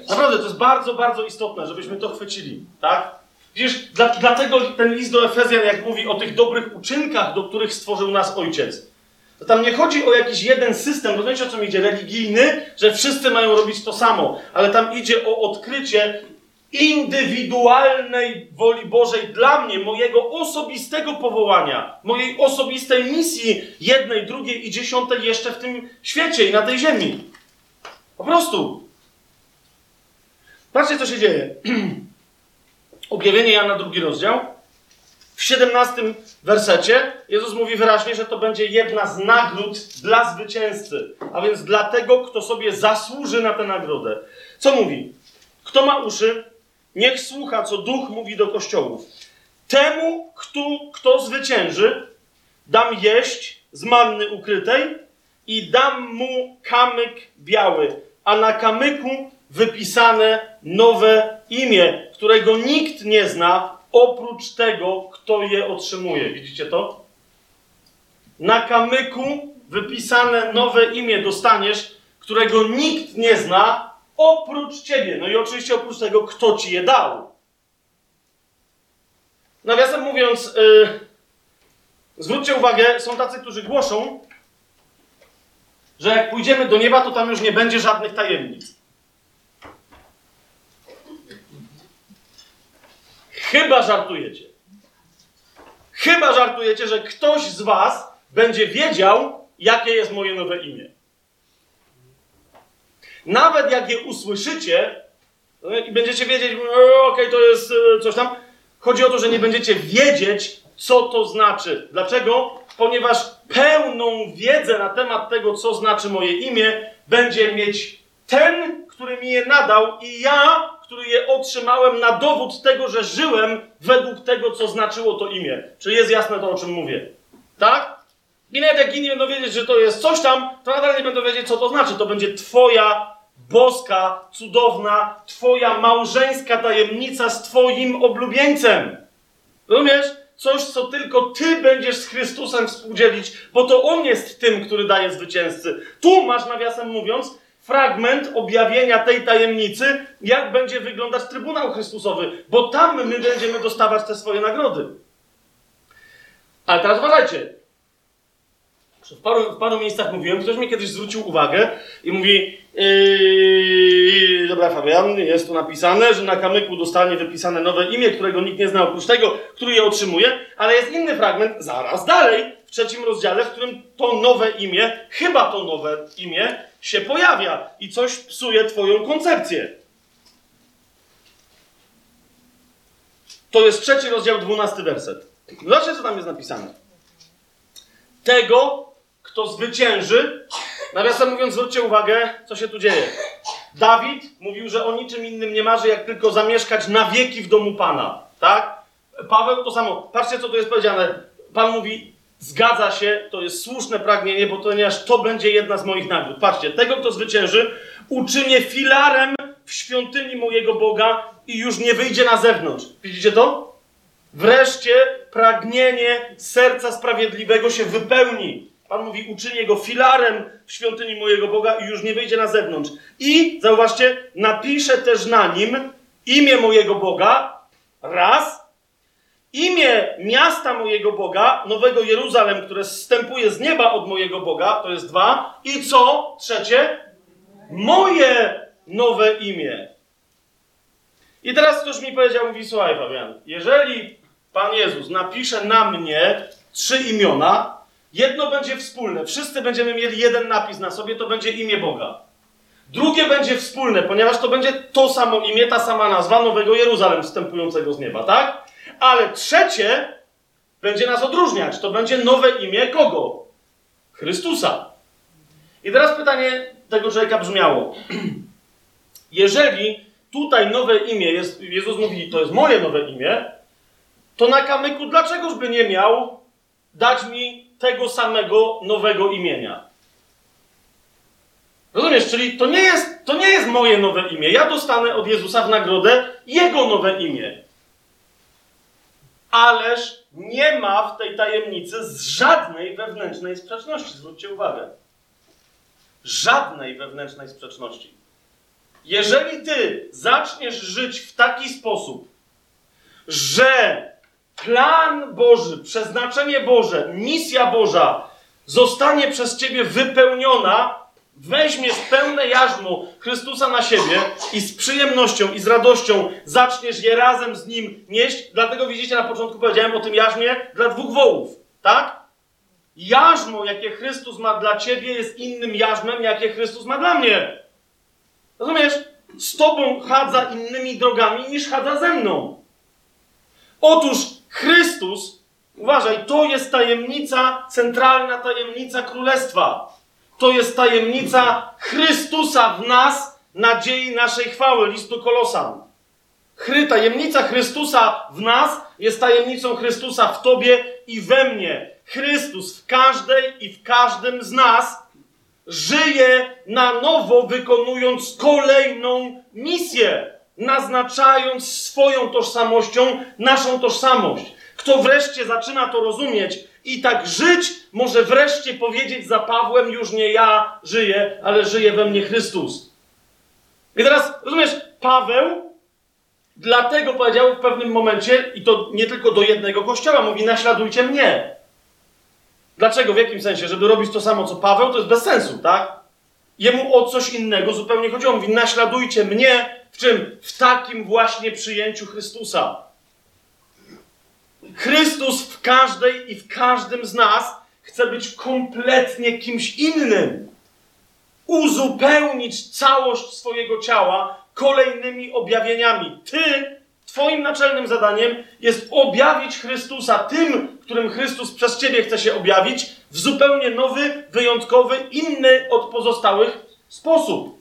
naprawdę, to jest bardzo, bardzo istotne, żebyśmy to chwycili, tak? Widzisz, dla, dlatego ten list do Efezjan, jak mówi o tych dobrych uczynkach, do których stworzył nas Ojciec, to tam nie chodzi o jakiś jeden system, rozumiecie o co mi idzie, religijny, że wszyscy mają robić to samo, ale tam idzie o odkrycie indywidualnej woli Bożej dla mnie, mojego osobistego powołania, mojej osobistej misji, jednej, drugiej i dziesiątej jeszcze w tym świecie i na tej ziemi. Po prostu. Patrzcie, co się dzieje. Objawienie Jana, drugi rozdział. W 17 wersecie Jezus mówi wyraźnie, że to będzie jedna z nagród dla zwycięzcy, a więc dla tego, kto sobie zasłuży na tę nagrodę. Co mówi? Kto ma uszy, niech słucha, co Duch mówi do kościołów. Temu, kto, kto zwycięży, dam jeść z manny ukrytej i dam mu kamyk biały, a na kamyku wypisane nowe imię, którego nikt nie zna oprócz tego, kto je otrzymuje. Widzicie to? Na kamyku wypisane nowe imię dostaniesz, którego nikt nie zna oprócz ciebie. No i oczywiście oprócz tego, kto ci je dał. Nawiasem mówiąc, yy, zwróćcie uwagę, są tacy, którzy głoszą, że jak pójdziemy do nieba, to tam już nie będzie żadnych tajemnic. Chyba żartujecie. Chyba żartujecie, że ktoś z was będzie wiedział, jakie jest moje nowe imię. Nawet jak je usłyszycie no i będziecie wiedzieć, okej, okay, to jest e, coś tam, chodzi o to, że nie będziecie wiedzieć, co to znaczy. Dlaczego? Ponieważ pełną wiedzę na temat tego, co znaczy moje imię, będzie mieć ten, który mi je nadał i ja, który je otrzymałem na dowód tego, że żyłem według tego, co znaczyło to imię. Czy jest jasne to, o czym mówię? Tak? I nawet jak inni będą wiedzieć, że to jest coś tam, to nadal nie będą wiedzieć, co to znaczy. To będzie Twoja boska, cudowna, Twoja małżeńska tajemnica z Twoim oblubieńcem. Rozumiesz? Coś, co tylko Ty będziesz z Chrystusem współdzielić, bo to On jest tym, który daje zwycięzcy. Tu masz, nawiasem mówiąc, fragment objawienia tej tajemnicy, jak będzie wyglądać Trybunał Chrystusowy, bo tam my będziemy dostawać te swoje nagrody. Ale teraz uważajcie. W paru, w paru miejscach mówiłem, ktoś mi kiedyś zwrócił uwagę i mówi, yy, dobra Fabian, jest tu napisane, że na kamyku dostanie wypisane nowe imię, którego nikt nie zna oprócz tego, który je otrzymuje, ale jest inny fragment zaraz dalej, trzecim rozdziale, w którym to nowe imię, chyba to nowe imię, się pojawia i coś psuje twoją koncepcję. To jest trzeci rozdział, dwunasty werset. Zobaczcie, co tam jest napisane. Tego, kto zwycięży, nawiasem mówiąc, zwróćcie uwagę, co się tu dzieje. Dawid mówił, że o niczym innym nie marzy, jak tylko zamieszkać na wieki w domu Pana. Tak? Paweł to samo. Patrzcie, co tu jest powiedziane. Pan mówi, Zgadza się, to jest słuszne pragnienie, bo ponieważ to będzie jedna z moich nagród. Patrzcie, tego, kto zwycięży, uczynię filarem w świątyni mojego Boga i już nie wyjdzie na zewnątrz. Widzicie to? Wreszcie pragnienie serca sprawiedliwego się wypełni. Pan mówi, uczynię go filarem w świątyni mojego Boga i już nie wyjdzie na zewnątrz. I, zauważcie, napiszę też na nim imię mojego Boga, raz, imię miasta mojego Boga, Nowego Jeruzalem, które zstępuje z nieba od mojego Boga, to jest dwa. I co? Trzecie? Moje nowe imię. I teraz ktoś mi powiedział, mówi, słuchaj Fabian, jeżeli Pan Jezus napisze na mnie trzy imiona, jedno będzie wspólne, wszyscy będziemy mieli jeden napis na sobie, to będzie imię Boga. Drugie będzie wspólne, ponieważ to będzie to samo imię, ta sama nazwa Nowego Jeruzalem wstępującego z nieba, tak? Ale trzecie będzie nas odróżniać. To będzie nowe imię kogo? Chrystusa. I teraz pytanie tego człowieka brzmiało. Jeżeli tutaj nowe imię jest, Jezus mówi, to jest moje nowe imię, to na kamyku dlaczegoż by nie miał dać mi tego samego nowego imienia? Rozumiesz, czyli to nie jest, to nie jest moje nowe imię. Ja dostanę od Jezusa w nagrodę Jego nowe imię. Ależ nie ma w tej tajemnicy z żadnej wewnętrznej sprzeczności. Zwróćcie uwagę. Żadnej wewnętrznej sprzeczności. Jeżeli ty zaczniesz żyć w taki sposób, że plan Boży, przeznaczenie Boże, misja Boża zostanie przez ciebie wypełniona, weźmiesz pełne jarzmo Chrystusa na siebie i z przyjemnością i z radością zaczniesz je razem z Nim nieść. Dlatego widzicie, na początku powiedziałem o tym jarzmie dla dwóch wołów, tak? Jarzmo, jakie Chrystus ma dla ciebie, jest innym jarzmem, jakie Chrystus ma dla mnie. Rozumiesz? Z tobą chadza innymi drogami niż chadza ze mną. Otóż Chrystus, uważaj, to jest tajemnica, centralna tajemnica królestwa. To jest tajemnica Chrystusa w nas, nadziei naszej chwały. List do Kolosan. Chry, tajemnica Chrystusa w nas jest tajemnicą Chrystusa w tobie i we mnie. Chrystus w każdej i w każdym z nas żyje na nowo, wykonując kolejną misję, naznaczając swoją tożsamością naszą tożsamość. Kto wreszcie zaczyna to rozumieć i tak żyć, może wreszcie powiedzieć za Pawłem: Już nie ja żyję, ale żyje we mnie Chrystus. I teraz rozumiesz, Paweł dlatego powiedział w pewnym momencie, i to nie tylko do jednego kościoła, mówi: Naśladujcie mnie. Dlaczego? W jakim sensie? Żeby robić to samo co Paweł, to jest bez sensu, tak? Jemu o coś innego zupełnie chodziło. Mówi: Naśladujcie mnie w czym? W takim właśnie przyjęciu Chrystusa. Chrystus w każdej i w każdym z nas chce być kompletnie kimś innym. Uzupełnić całość swojego ciała kolejnymi objawieniami. Ty, Twoim naczelnym zadaniem jest objawić Chrystusa tym, którym Chrystus przez Ciebie chce się objawić, w zupełnie nowy, wyjątkowy, inny od pozostałych sposób.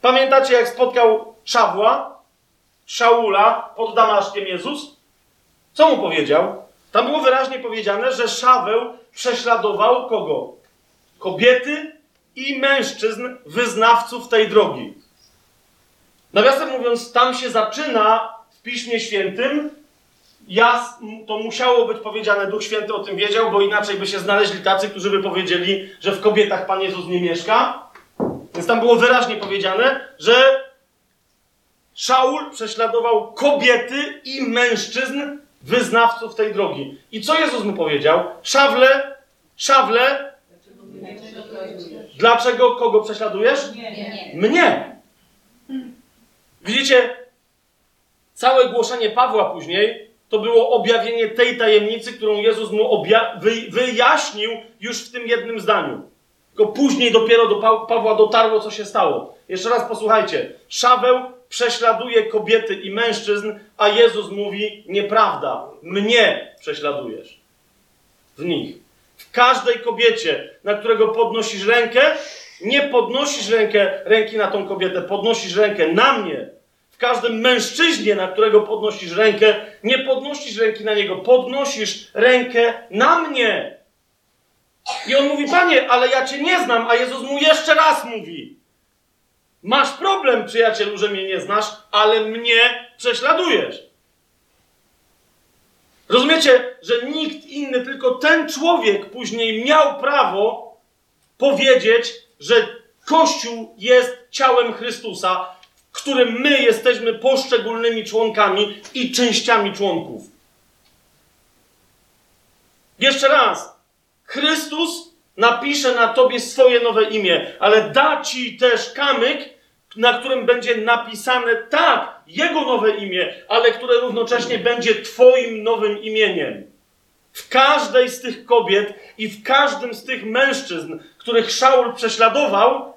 Pamiętacie, jak spotkał Szawła, Szaula pod Damaszkiem Jezus? Co mu powiedział? Tam było wyraźnie powiedziane, że Szaweł prześladował kogo? Kobiety i mężczyzn, wyznawców tej drogi. Nawiasem mówiąc, tam się zaczyna w Piśmie Świętym. Ja, to musiało być powiedziane, Duch Święty o tym wiedział, bo inaczej by się znaleźli tacy, którzy by powiedzieli, że w kobietach Pan Jezus nie mieszka. Więc tam było wyraźnie powiedziane, że Szaul prześladował kobiety i mężczyzn, wyznawców tej drogi. I co Jezus mu powiedział? Szawle, szawle, dlaczego kogo prześladujesz? Nie. Mnie. Widzicie, całe głoszenie Pawła później to było objawienie tej tajemnicy, którą Jezus mu wyjaśnił już w tym jednym zdaniu. Tylko później dopiero do pa- Pawła dotarło, co się stało. Jeszcze raz posłuchajcie. Szaweł prześladuje kobiety i mężczyzn, a Jezus mówi: Nieprawda, mnie prześladujesz. W nich. W każdej kobiecie, na którego podnosisz rękę, nie podnosisz rękę, ręki na tą kobietę, podnosisz rękę na mnie. W każdym mężczyźnie, na którego podnosisz rękę, nie podnosisz ręki na niego, podnosisz rękę na mnie. I on mówi, panie, ale ja cię nie znam, a Jezus mu jeszcze raz mówi. Masz problem, przyjacielu, że mnie nie znasz, ale mnie prześladujesz. Rozumiecie, że nikt inny, tylko ten człowiek później miał prawo powiedzieć, że Kościół jest ciałem Chrystusa, w którym my jesteśmy poszczególnymi członkami i częściami członków. Jeszcze raz. Chrystus napisze na tobie swoje nowe imię, ale da ci też kamyk, na którym będzie napisane tak, jego nowe imię, ale które równocześnie będzie twoim nowym imieniem. W każdej z tych kobiet i w każdym z tych mężczyzn, których Szaul prześladował,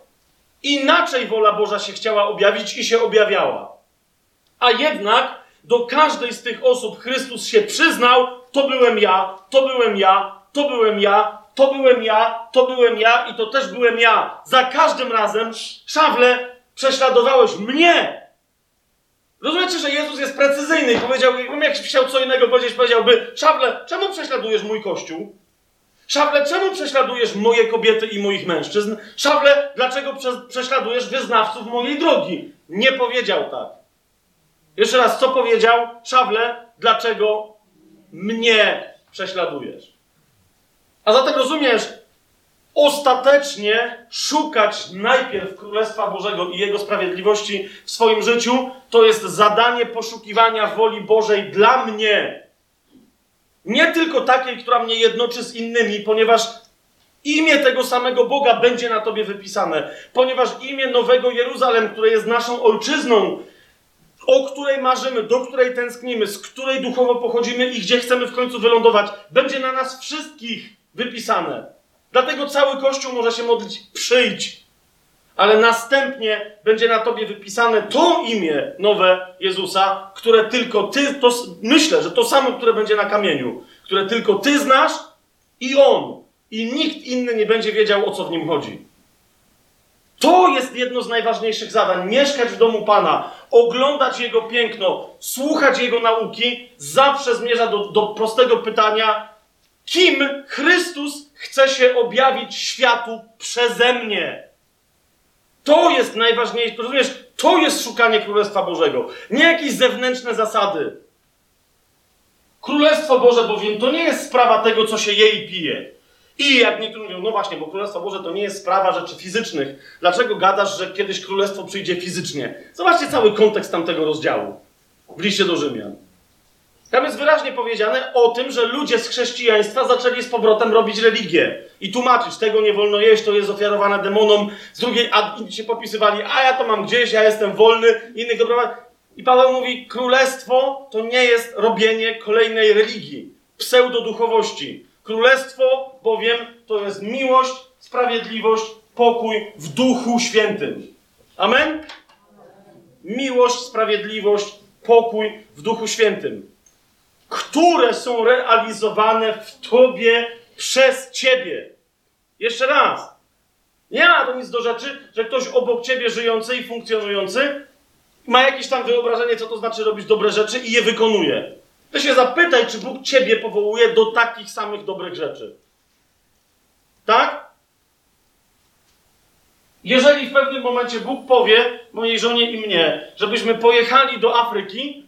inaczej wola Boża się chciała objawić i się objawiała. A jednak do każdej z tych osób Chrystus się przyznał: To byłem ja, to byłem ja, to byłem ja, to byłem ja, to byłem ja i to też byłem ja. Za każdym razem, szawle, prześladowałeś mnie. Rozumiecie, że Jezus jest precyzyjny i powiedział, jak chciał co innego powiedzieć, powiedziałby, szawle, czemu prześladujesz mój kościół? Szawle, czemu prześladujesz moje kobiety i moich mężczyzn? Szawle, dlaczego prze prześladujesz wyznawców mojej drogi? Nie powiedział tak. Jeszcze raz, co powiedział? Szawle, dlaczego mnie prześladujesz? A zatem rozumiesz, ostatecznie szukać najpierw Królestwa Bożego i Jego sprawiedliwości w swoim życiu, to jest zadanie poszukiwania woli Bożej dla mnie. Nie tylko takiej, która mnie jednoczy z innymi, ponieważ imię tego samego Boga będzie na tobie wypisane, ponieważ imię Nowego Jeruzalem, które jest naszą ojczyzną, o której marzymy, do której tęsknimy, z której duchowo pochodzimy i gdzie chcemy w końcu wylądować, będzie na nas wszystkich wypisane. Dlatego cały Kościół może się modlić, przyjdź. Ale następnie będzie na tobie wypisane to imię nowe Jezusa, które tylko ty, to, myślę, że to samo, które będzie na kamieniu, które tylko ty znasz i on. I nikt inny nie będzie wiedział, o co w nim chodzi. To jest jedno z najważniejszych zadań. Mieszkać w domu Pana, oglądać Jego piękno, słuchać Jego nauki, zawsze zmierza do, do prostego pytania, kim Chrystus chce się objawić światu przeze mnie. To jest najważniejsze, rozumiesz? To jest szukanie Królestwa Bożego, nie jakieś zewnętrzne zasady. Królestwo Boże bowiem to nie jest sprawa tego, co się je i pije. I jak niektórzy mówią, no właśnie, bo Królestwo Boże to nie jest sprawa rzeczy fizycznych. Dlaczego gadasz, że kiedyś Królestwo przyjdzie fizycznie? Zobaczcie cały kontekst tamtego rozdziału w liście do Rzymian. Tam jest wyraźnie powiedziane o tym, że ludzie z chrześcijaństwa zaczęli z powrotem robić religię i tłumaczyć, tego nie wolno jeść, to jest ofiarowane demonom. Z drugiej, a się popisywali, a ja to mam gdzieś, ja jestem wolny, innych dobra. I Paweł mówi, królestwo to nie jest robienie kolejnej religii, pseudoduchowości. Królestwo bowiem to jest miłość, sprawiedliwość, pokój w Duchu Świętym. Amen? Miłość, sprawiedliwość, pokój w Duchu Świętym które są realizowane w Tobie przez Ciebie. Jeszcze raz. Nie ma to nic do rzeczy, że ktoś obok Ciebie żyjący i funkcjonujący ma jakieś tam wyobrażenie, co to znaczy robić dobre rzeczy i je wykonuje. To się zapytaj, czy Bóg Ciebie powołuje do takich samych dobrych rzeczy. Tak? Jeżeli w pewnym momencie Bóg powie mojej żonie i mnie, żebyśmy pojechali do Afryki,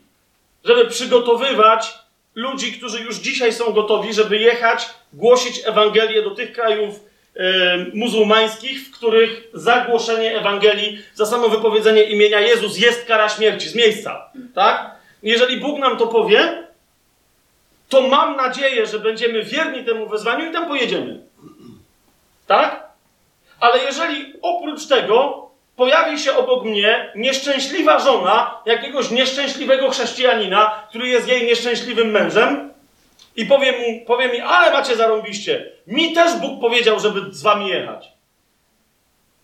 żeby przygotowywać ludzi, którzy już dzisiaj są gotowi, żeby jechać, głosić Ewangelię do tych krajów e, muzułmańskich, w których zagłoszenie Ewangelii, za samo wypowiedzenie imienia Jezus jest kara śmierci z miejsca. Tak? Jeżeli Bóg nam to powie, to mam nadzieję, że będziemy wierni temu wezwaniu i tam pojedziemy. Tak? Ale jeżeli oprócz tego pojawi się obok mnie nieszczęśliwa żona jakiegoś nieszczęśliwego chrześcijanina, który jest jej nieszczęśliwym mężem i powie, mu, powie mi, ale macie zarąbiście. Mi też Bóg powiedział, żeby z wami jechać.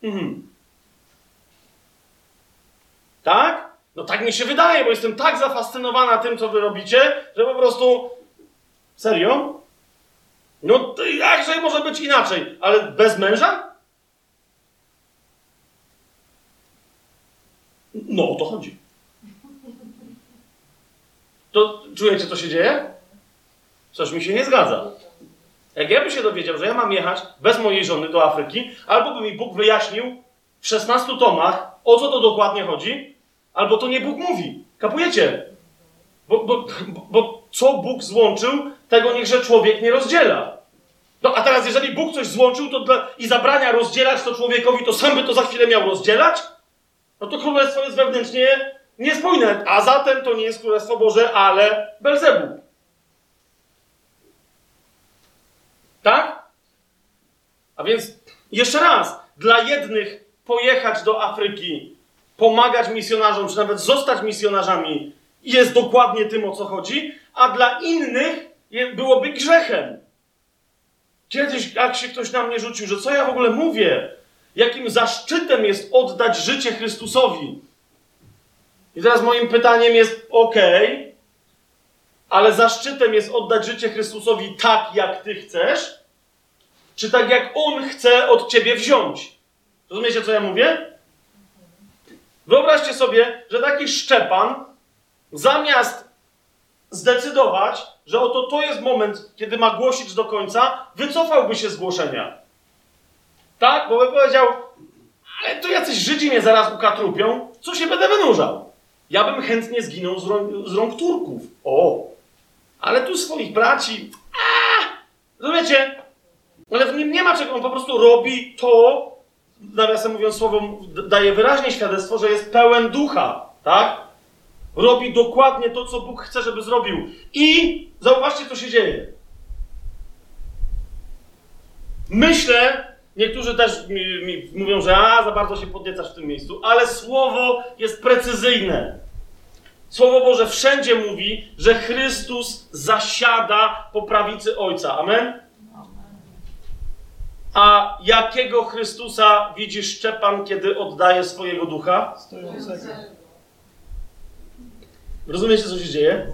Mhm. Tak? No tak mi się wydaje, bo jestem tak zafascynowana tym, co wy robicie, że po prostu... Serio? No jakże może być inaczej? Ale bez męża? No o to chodzi. Czujecie, co się dzieje? Coś mi się nie zgadza. Jak ja bym się dowiedział, że ja mam jechać bez mojej żony do Afryki, albo by mi Bóg wyjaśnił w 16 tomach, o co to dokładnie chodzi, albo to nie Bóg mówi. Kapujecie? Bo, bo, bo, bo co Bóg złączył, tego niechże człowiek nie rozdziela. No a teraz, jeżeli Bóg coś złączył to dla, i zabrania rozdzielać to człowiekowi, to sam by to za chwilę miał rozdzielać? No to królestwo jest wewnętrznie niespójne, a zatem to nie jest królestwo Boże, ale Belzebub. Tak? A więc jeszcze raz, dla jednych pojechać do Afryki, pomagać misjonarzom, czy nawet zostać misjonarzami jest dokładnie tym, o co chodzi, a dla innych byłoby grzechem. Kiedyś, jak się ktoś na mnie rzucił, że co ja w ogóle mówię, jakim zaszczytem jest oddać życie Chrystusowi. I teraz moim pytaniem jest: OK, ale zaszczytem jest oddać życie Chrystusowi tak, jak ty chcesz, czy tak, jak on chce od ciebie wziąć? Rozumiecie, co ja mówię? Wyobraźcie sobie, że taki Szczepan zamiast zdecydować, że oto to jest moment, kiedy ma głosić do końca, wycofałby się z głoszenia. Tak? Bo by powiedział, ale to jacyś Żydzi mnie zaraz ukatrupią, co się będę wynurzał? Ja bym chętnie zginął z rąk, z rąk Turków. O! Ale tu swoich braci... A! Rozumiecie? Ale w nim nie ma czego, on po prostu robi to, nawiasem mówiąc słowom, daje wyraźnie świadectwo, że jest pełen ducha, tak? Robi dokładnie to, co Bóg chce, żeby zrobił. I zauważcie, co się dzieje. Myślę, niektórzy też mi, mi mówią, że a, za bardzo się podniecasz w tym miejscu, ale słowo jest precyzyjne. Słowo Boże wszędzie mówi, że Chrystus zasiada po prawicy Ojca. Amen? A jakiego Chrystusa widzi Szczepan, kiedy oddaje swojego ducha? Stojącego. Rozumiecie, co się dzieje?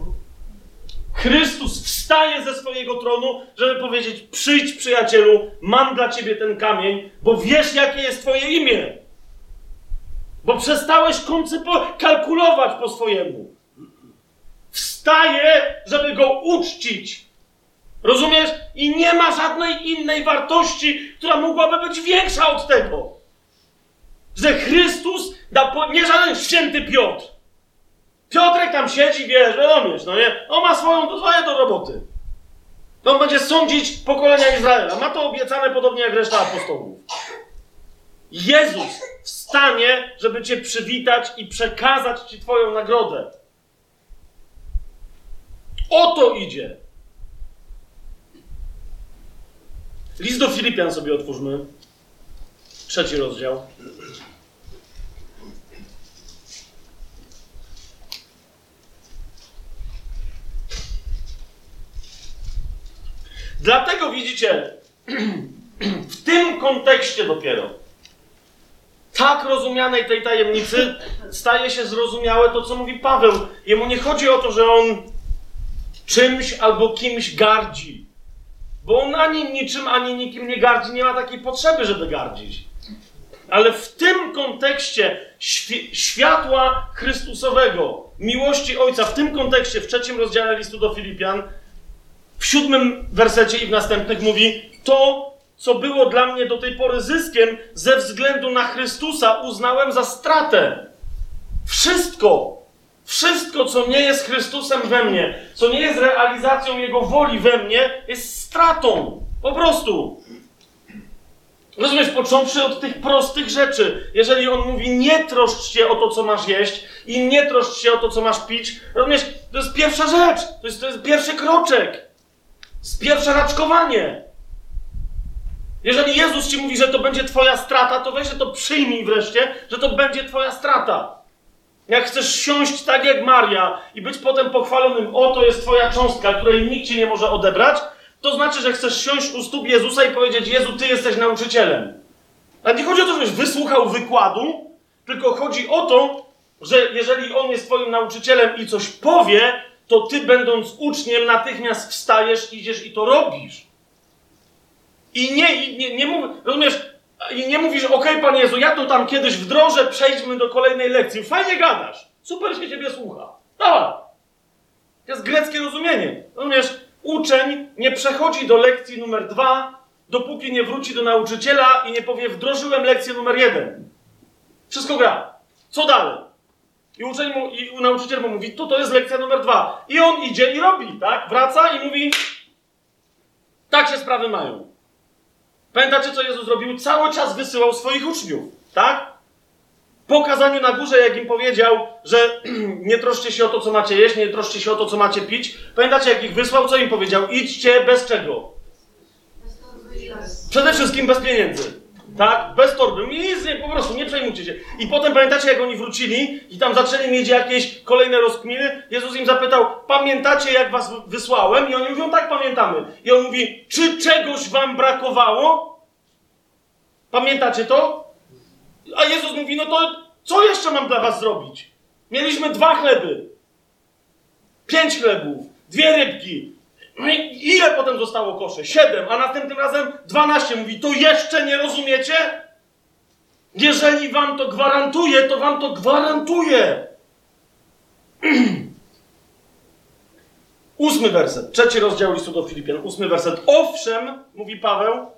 Chrystus wstaje ze swojego tronu, żeby powiedzieć: Przyjdź, przyjacielu, mam dla ciebie ten kamień, bo wiesz, jakie jest twoje imię. Bo przestałeś kalkulować po swojemu. Wstaje, żeby go uczcić. Rozumiesz? I nie ma żadnej innej wartości, która mogłaby być większa od tego. Że Chrystus da nie żaden święty Piotr. Piotrek tam siedzi, wiesz, rozumiesz, no nie? On ma swoją, swoje do roboty. On będzie sądzić pokolenia Izraela. Ma to obiecane podobnie jak reszta apostołów. Jezus wstanie, żeby cię przywitać i przekazać ci twoją nagrodę. O to idzie. List do Filipian sobie otwórzmy. Trzeci rozdział. Dlatego widzicie, w tym kontekście dopiero, tak rozumianej tej tajemnicy, staje się zrozumiałe to, co mówi Paweł. Jemu nie chodzi o to, że on czymś albo kimś gardzi. Bo on ani niczym, ani nikim nie gardzi, nie ma takiej potrzeby, żeby gardzić. Ale w tym kontekście świ- światła Chrystusowego, miłości Ojca, w tym kontekście, w trzecim rozdziale listu do Filipian, w siódmym wersecie i w następnych mówi: To, co było dla mnie do tej pory zyskiem, ze względu na Chrystusa uznałem za stratę. Wszystko, wszystko, co nie jest Chrystusem we mnie, co nie jest realizacją Jego woli we mnie, jest stratą. Po prostu. Rozumiesz, począwszy od tych prostych rzeczy. Jeżeli on mówi, nie troszcz się o to, co masz jeść i nie troszcz się o to, co masz pić, rozumiesz, to jest pierwsza rzecz. To jest, to jest pierwszy kroczek. Pierwsze raczkowanie. Jeżeli Jezus ci mówi, że to będzie twoja strata, to weź, to przyjmij wreszcie, że to będzie twoja strata. Jak chcesz siąść tak jak Maria i być potem pochwalonym, o to jest twoja cząstka, której nikt ci nie może odebrać, to znaczy, że chcesz siąść u stóp Jezusa i powiedzieć, Jezu, ty jesteś nauczycielem. A nie chodzi o to, żebyś wysłuchał wykładu, tylko chodzi o to, że jeżeli on jest twoim nauczycielem i coś powie, to ty będąc uczniem natychmiast wstajesz, idziesz i to robisz. I nie, i nie, nie mów, rozumiesz, i nie mówisz, okej, Panie Jezu, ja to tam kiedyś wdrożę, przejdźmy do kolejnej lekcji. Fajnie gadasz. Super się ciebie słucha. Dawaj. To jest greckie rozumienie. Rozumiesz, uczeń nie przechodzi do lekcji numer dwa, dopóki nie wróci do nauczyciela i nie powie, wdrożyłem lekcję numer jeden. Wszystko gra. Co dalej? I uczeń mu, i nauczyciel mu mówi, tu to jest lekcja numer dwa. I on idzie i robi, tak? Wraca i mówi, tak się sprawy mają. Pamiętacie, co Jezus zrobił? Cały czas wysyłał swoich uczniów, tak? Po kazaniu na górze, jak im powiedział, że nie troszcie się o to, co macie jeść, nie troszcie się o to, co macie pić. Pamiętacie, jak ich wysłał, co im powiedział? Idźcie bez czego? Przede wszystkim bez pieniędzy. Tak? Bez torby. Nic, nie, po prostu nie przejmujcie się. I potem pamiętacie, jak oni wrócili i tam zaczęli mieć jakieś kolejne rozkminy? Jezus im zapytał, pamiętacie, jak was wysłałem? I oni mówią, tak, pamiętamy. I on mówi, czy czegoś wam brakowało? Pamiętacie to? A Jezus mówi, no to co jeszcze mam dla was zrobić? Mieliśmy dwa chleby, pięć chlebów, dwie rybki. No i ile potem zostało koszy? Siedem, a następnym razem dwanaście. Mówi, to jeszcze nie rozumiecie? Jeżeli wam to gwarantuję, to wam to gwarantuję. Ósmy werset, trzeci rozdział listu do Filipian, ósmy werset. Owszem, mówi Paweł,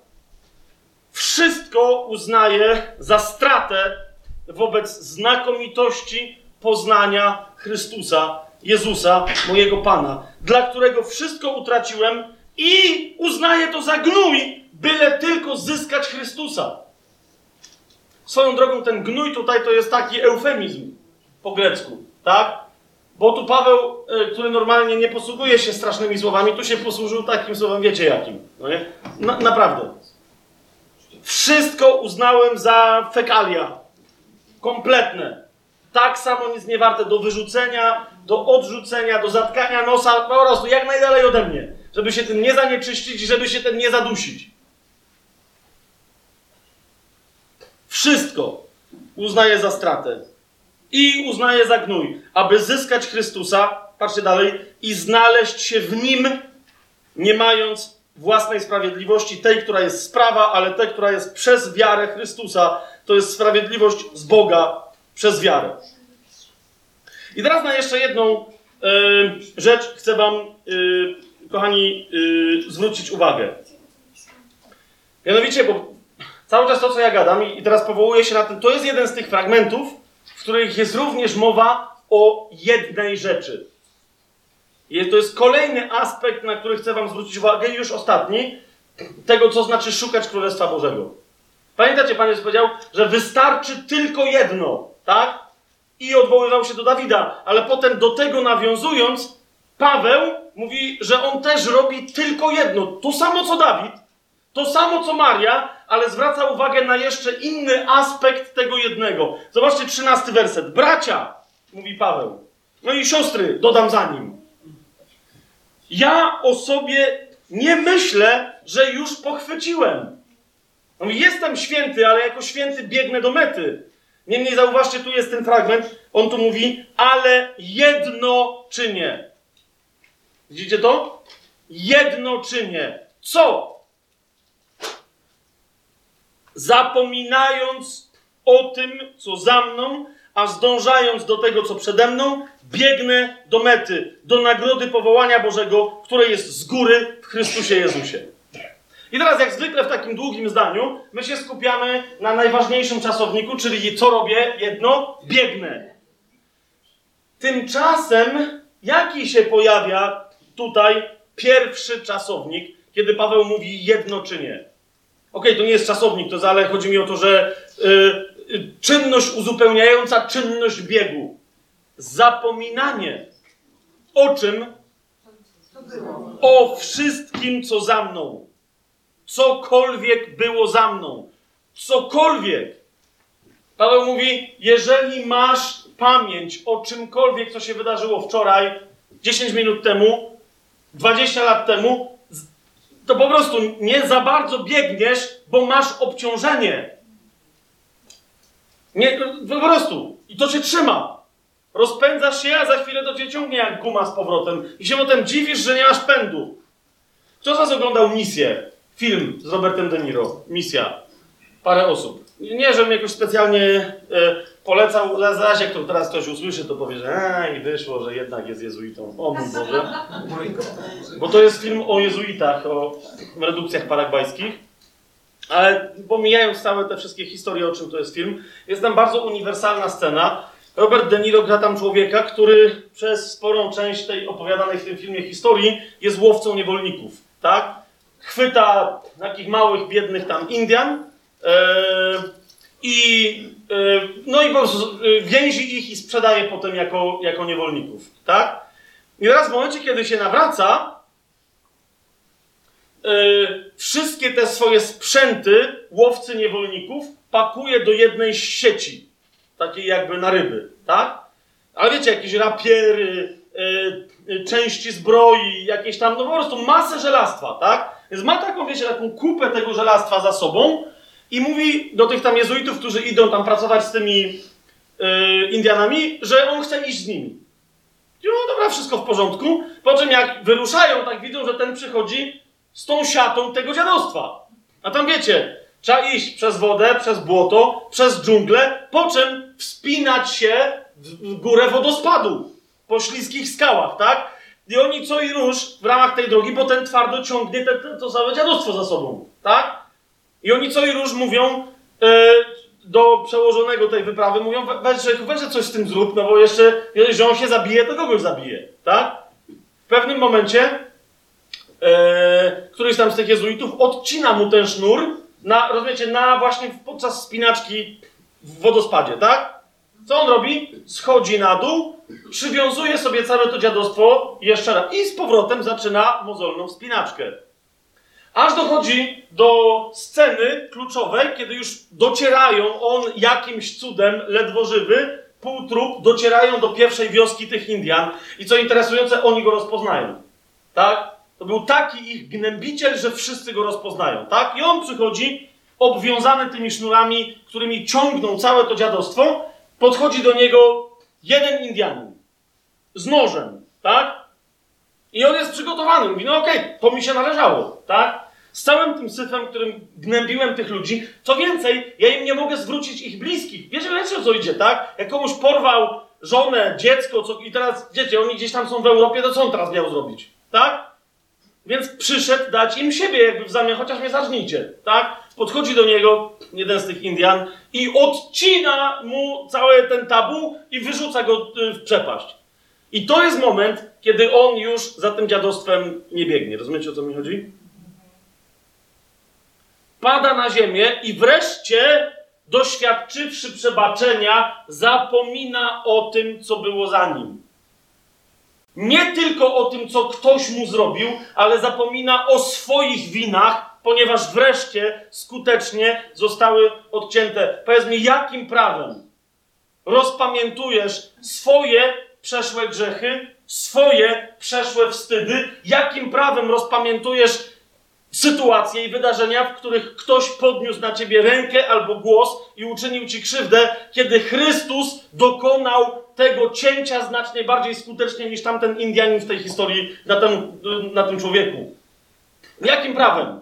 wszystko uznaję za stratę wobec znakomitości poznania Chrystusa, Jezusa, mojego Pana, dla którego wszystko utraciłem i uznaję to za gnój, byle tylko zyskać Chrystusa. Swoją drogą ten gnój tutaj to jest taki eufemizm po grecku, tak? Bo tu Paweł, y, który normalnie nie posługuje się strasznymi słowami, tu się posłużył takim słowem, wiecie jakim, no nie? Na, naprawdę. Wszystko uznałem za fekalia. Kompletne. Tak samo nic nie warte do wyrzucenia, do odrzucenia, do zatkania nosa, po prostu jak najdalej ode mnie. Żeby się tym nie zanieczyścić, żeby się tym nie zadusić. Wszystko uznaję za stratę i uznaję za gnój, aby zyskać Chrystusa, patrzcie dalej, i znaleźć się w Nim, nie mając własnej sprawiedliwości, tej, która jest sprawa, ale tej, która jest przez wiarę Chrystusa, to jest sprawiedliwość z Boga przez wiarę. I teraz na jeszcze jedną y, rzecz chcę Wam, y, kochani, y, zwrócić uwagę. Mianowicie, bo cały czas to, co ja gadam, i teraz powołuję się na tym, to jest jeden z tych fragmentów, w których jest również mowa o jednej rzeczy. I to jest kolejny aspekt, na który chcę Wam zwrócić uwagę, już ostatni, tego, co znaczy szukać Królestwa Bożego. Pamiętacie, Pan Jezus powiedział, że wystarczy tylko jedno, tak? I odwoływał się do Dawida, ale potem do tego nawiązując, Paweł mówi, że on też robi tylko jedno. To samo co Dawid, to samo co Maria, ale zwraca uwagę na jeszcze inny aspekt tego jednego. Zobaczcie, trzynasty werset. Bracia, mówi Paweł. No i siostry, dodam za nim. Ja o sobie nie myślę, że już pochwyciłem. Jestem święty, ale jako święty biegnę do mety. Niemniej zauważcie, tu jest ten fragment. On tu mówi, ale jedno czynię. Widzicie to? Jedno czynię. Co? Zapominając o tym, co za mną, a zdążając do tego, co przede mną, biegnę do mety, do nagrody powołania Bożego, które jest z góry w Chrystusie Jezusie. I teraz, jak zwykle w takim długim zdaniu, my się skupiamy na najważniejszym czasowniku, czyli co robię? Jedno, biegnę. Tymczasem, jaki się pojawia tutaj pierwszy czasownik, kiedy Paweł mówi jedno czy nie? Okej, okay, to nie jest czasownik, to ale chodzi mi o to, że yy, czynność uzupełniająca czynność biegu. Zapominanie. O czym? O wszystkim, co za mną. Cokolwiek było za mną. Cokolwiek. Paweł mówi, jeżeli masz pamięć o czymkolwiek, co się wydarzyło wczoraj, 10 minut temu, 20 lat temu, to po prostu nie za bardzo biegniesz, bo masz obciążenie. Nie, po prostu. I to cię trzyma. Rozpędzasz się, a za chwilę to cię ciągnie jak guma z powrotem. I się potem dziwisz, że nie masz pędu. Kto z was oglądał misję? Film z Robertem De Niro. Misja. Parę osób. nie, żebym jakoś specjalnie e, polecał, za- zaś jak to teraz ktoś usłyszy, to powie, że a, i wyszło, że jednak jest jezuitą. O mój Boże. Bo to jest film o jezuitach, o redukcjach paragwajskich. Ale pomijając całe te wszystkie historie, o czym to jest film, jest tam bardzo uniwersalna scena. Robert De Niro gra tam człowieka, który przez sporą część tej opowiadanej w tym filmie historii jest łowcą niewolników, tak? Chwyta takich małych, biednych tam Indian e, i e, no i po prostu e, więzi ich i sprzedaje potem jako, jako niewolników, tak? I teraz w momencie, kiedy się nawraca, wszystkie te swoje sprzęty łowcy niewolników pakuje do jednej sieci, takiej jakby na ryby, tak? Ale wiecie, jakieś rapiery, części zbroi, jakieś tam, no po prostu masę żelastwa, tak? Więc ma taką, wiecie, taką kupę tego żelastwa za sobą i mówi do tych tam jezuitów, którzy idą tam pracować z tymi yy, Indianami, że on chce iść z nimi. No dobra, wszystko w porządku. Po czym jak wyruszają, tak widzą, że ten przychodzi z tą siatą tego dziadostwa. A tam wiecie, trzeba iść przez wodę, przez błoto, przez dżunglę, po czym wspinać się w górę wodospadu po śliskich skałach, tak? I oni co i róż w ramach tej drogi, bo ten twardo ciągnie te, te, to całe dziadostwo za sobą, tak? I oni co i róż mówią e, do przełożonego tej wyprawy, mówią, "We- weź, weź coś z tym zrób, no bo jeszcze, jeżeli on się zabije, to kogoś zabije, tak? W pewnym momencie e, któryś tam z tych jezuitów odcina mu ten sznur, na, rozumiecie, na właśnie podczas spinaczki w wodospadzie, tak? Co on robi? Schodzi na dół, przywiązuje sobie całe to dziadostwo jeszcze raz i z powrotem zaczyna mozolną wspinaczkę. Aż dochodzi do sceny kluczowej, kiedy już docierają on jakimś cudem, ledwo żywy, półtrup, docierają do pierwszej wioski tych Indian i co interesujące, oni go rozpoznają. Tak? To był taki ich gnębiciel, że wszyscy go rozpoznają, tak? I on przychodzi, obwiązany tymi sznurami, którymi ciągną całe to dziadostwo, podchodzi do niego jeden Indianin z nożem, tak? I on jest przygotowany. Mówi, no okej, to mi się należało, tak? Z całym tym syfem, którym gnębiłem tych ludzi, co więcej, ja im nie mogę zwrócić ich bliskich. Wiecie, wiecie o co idzie, tak? Jak komuś porwał żonę, dziecko, co... i teraz, wiecie, oni gdzieś tam są w Europie, to co on teraz miał zrobić, tak? Więc przyszedł dać im siebie jakby w zamian, chociaż mnie zacznijcie, tak? Podchodzi do niego jeden z tych Indian i odcina mu cały ten tabu i wyrzuca go y, w przepaść. I to jest moment, kiedy on już za tym dziadostwem nie biegnie. Rozumiecie, o co mi chodzi? Pada na ziemię i wreszcie, doświadczywszy przebaczenia, zapomina o tym, co było za nim. Nie tylko o tym, co ktoś mu zrobił, ale zapomina o swoich winach, ponieważ wreszcie skutecznie zostały odcięte. Powiedz mi, jakim prawem rozpamiętujesz swoje przeszłe grzechy, swoje przeszłe wstydy? Jakim prawem rozpamiętujesz sytuacje i wydarzenia, w których ktoś podniósł na ciebie rękę albo głos i uczynił ci krzywdę, kiedy Chrystus dokonał tego cięcia znacznie bardziej skutecznie niż tamten Indianin w tej historii na tym, na tym człowieku? Jakim prawem?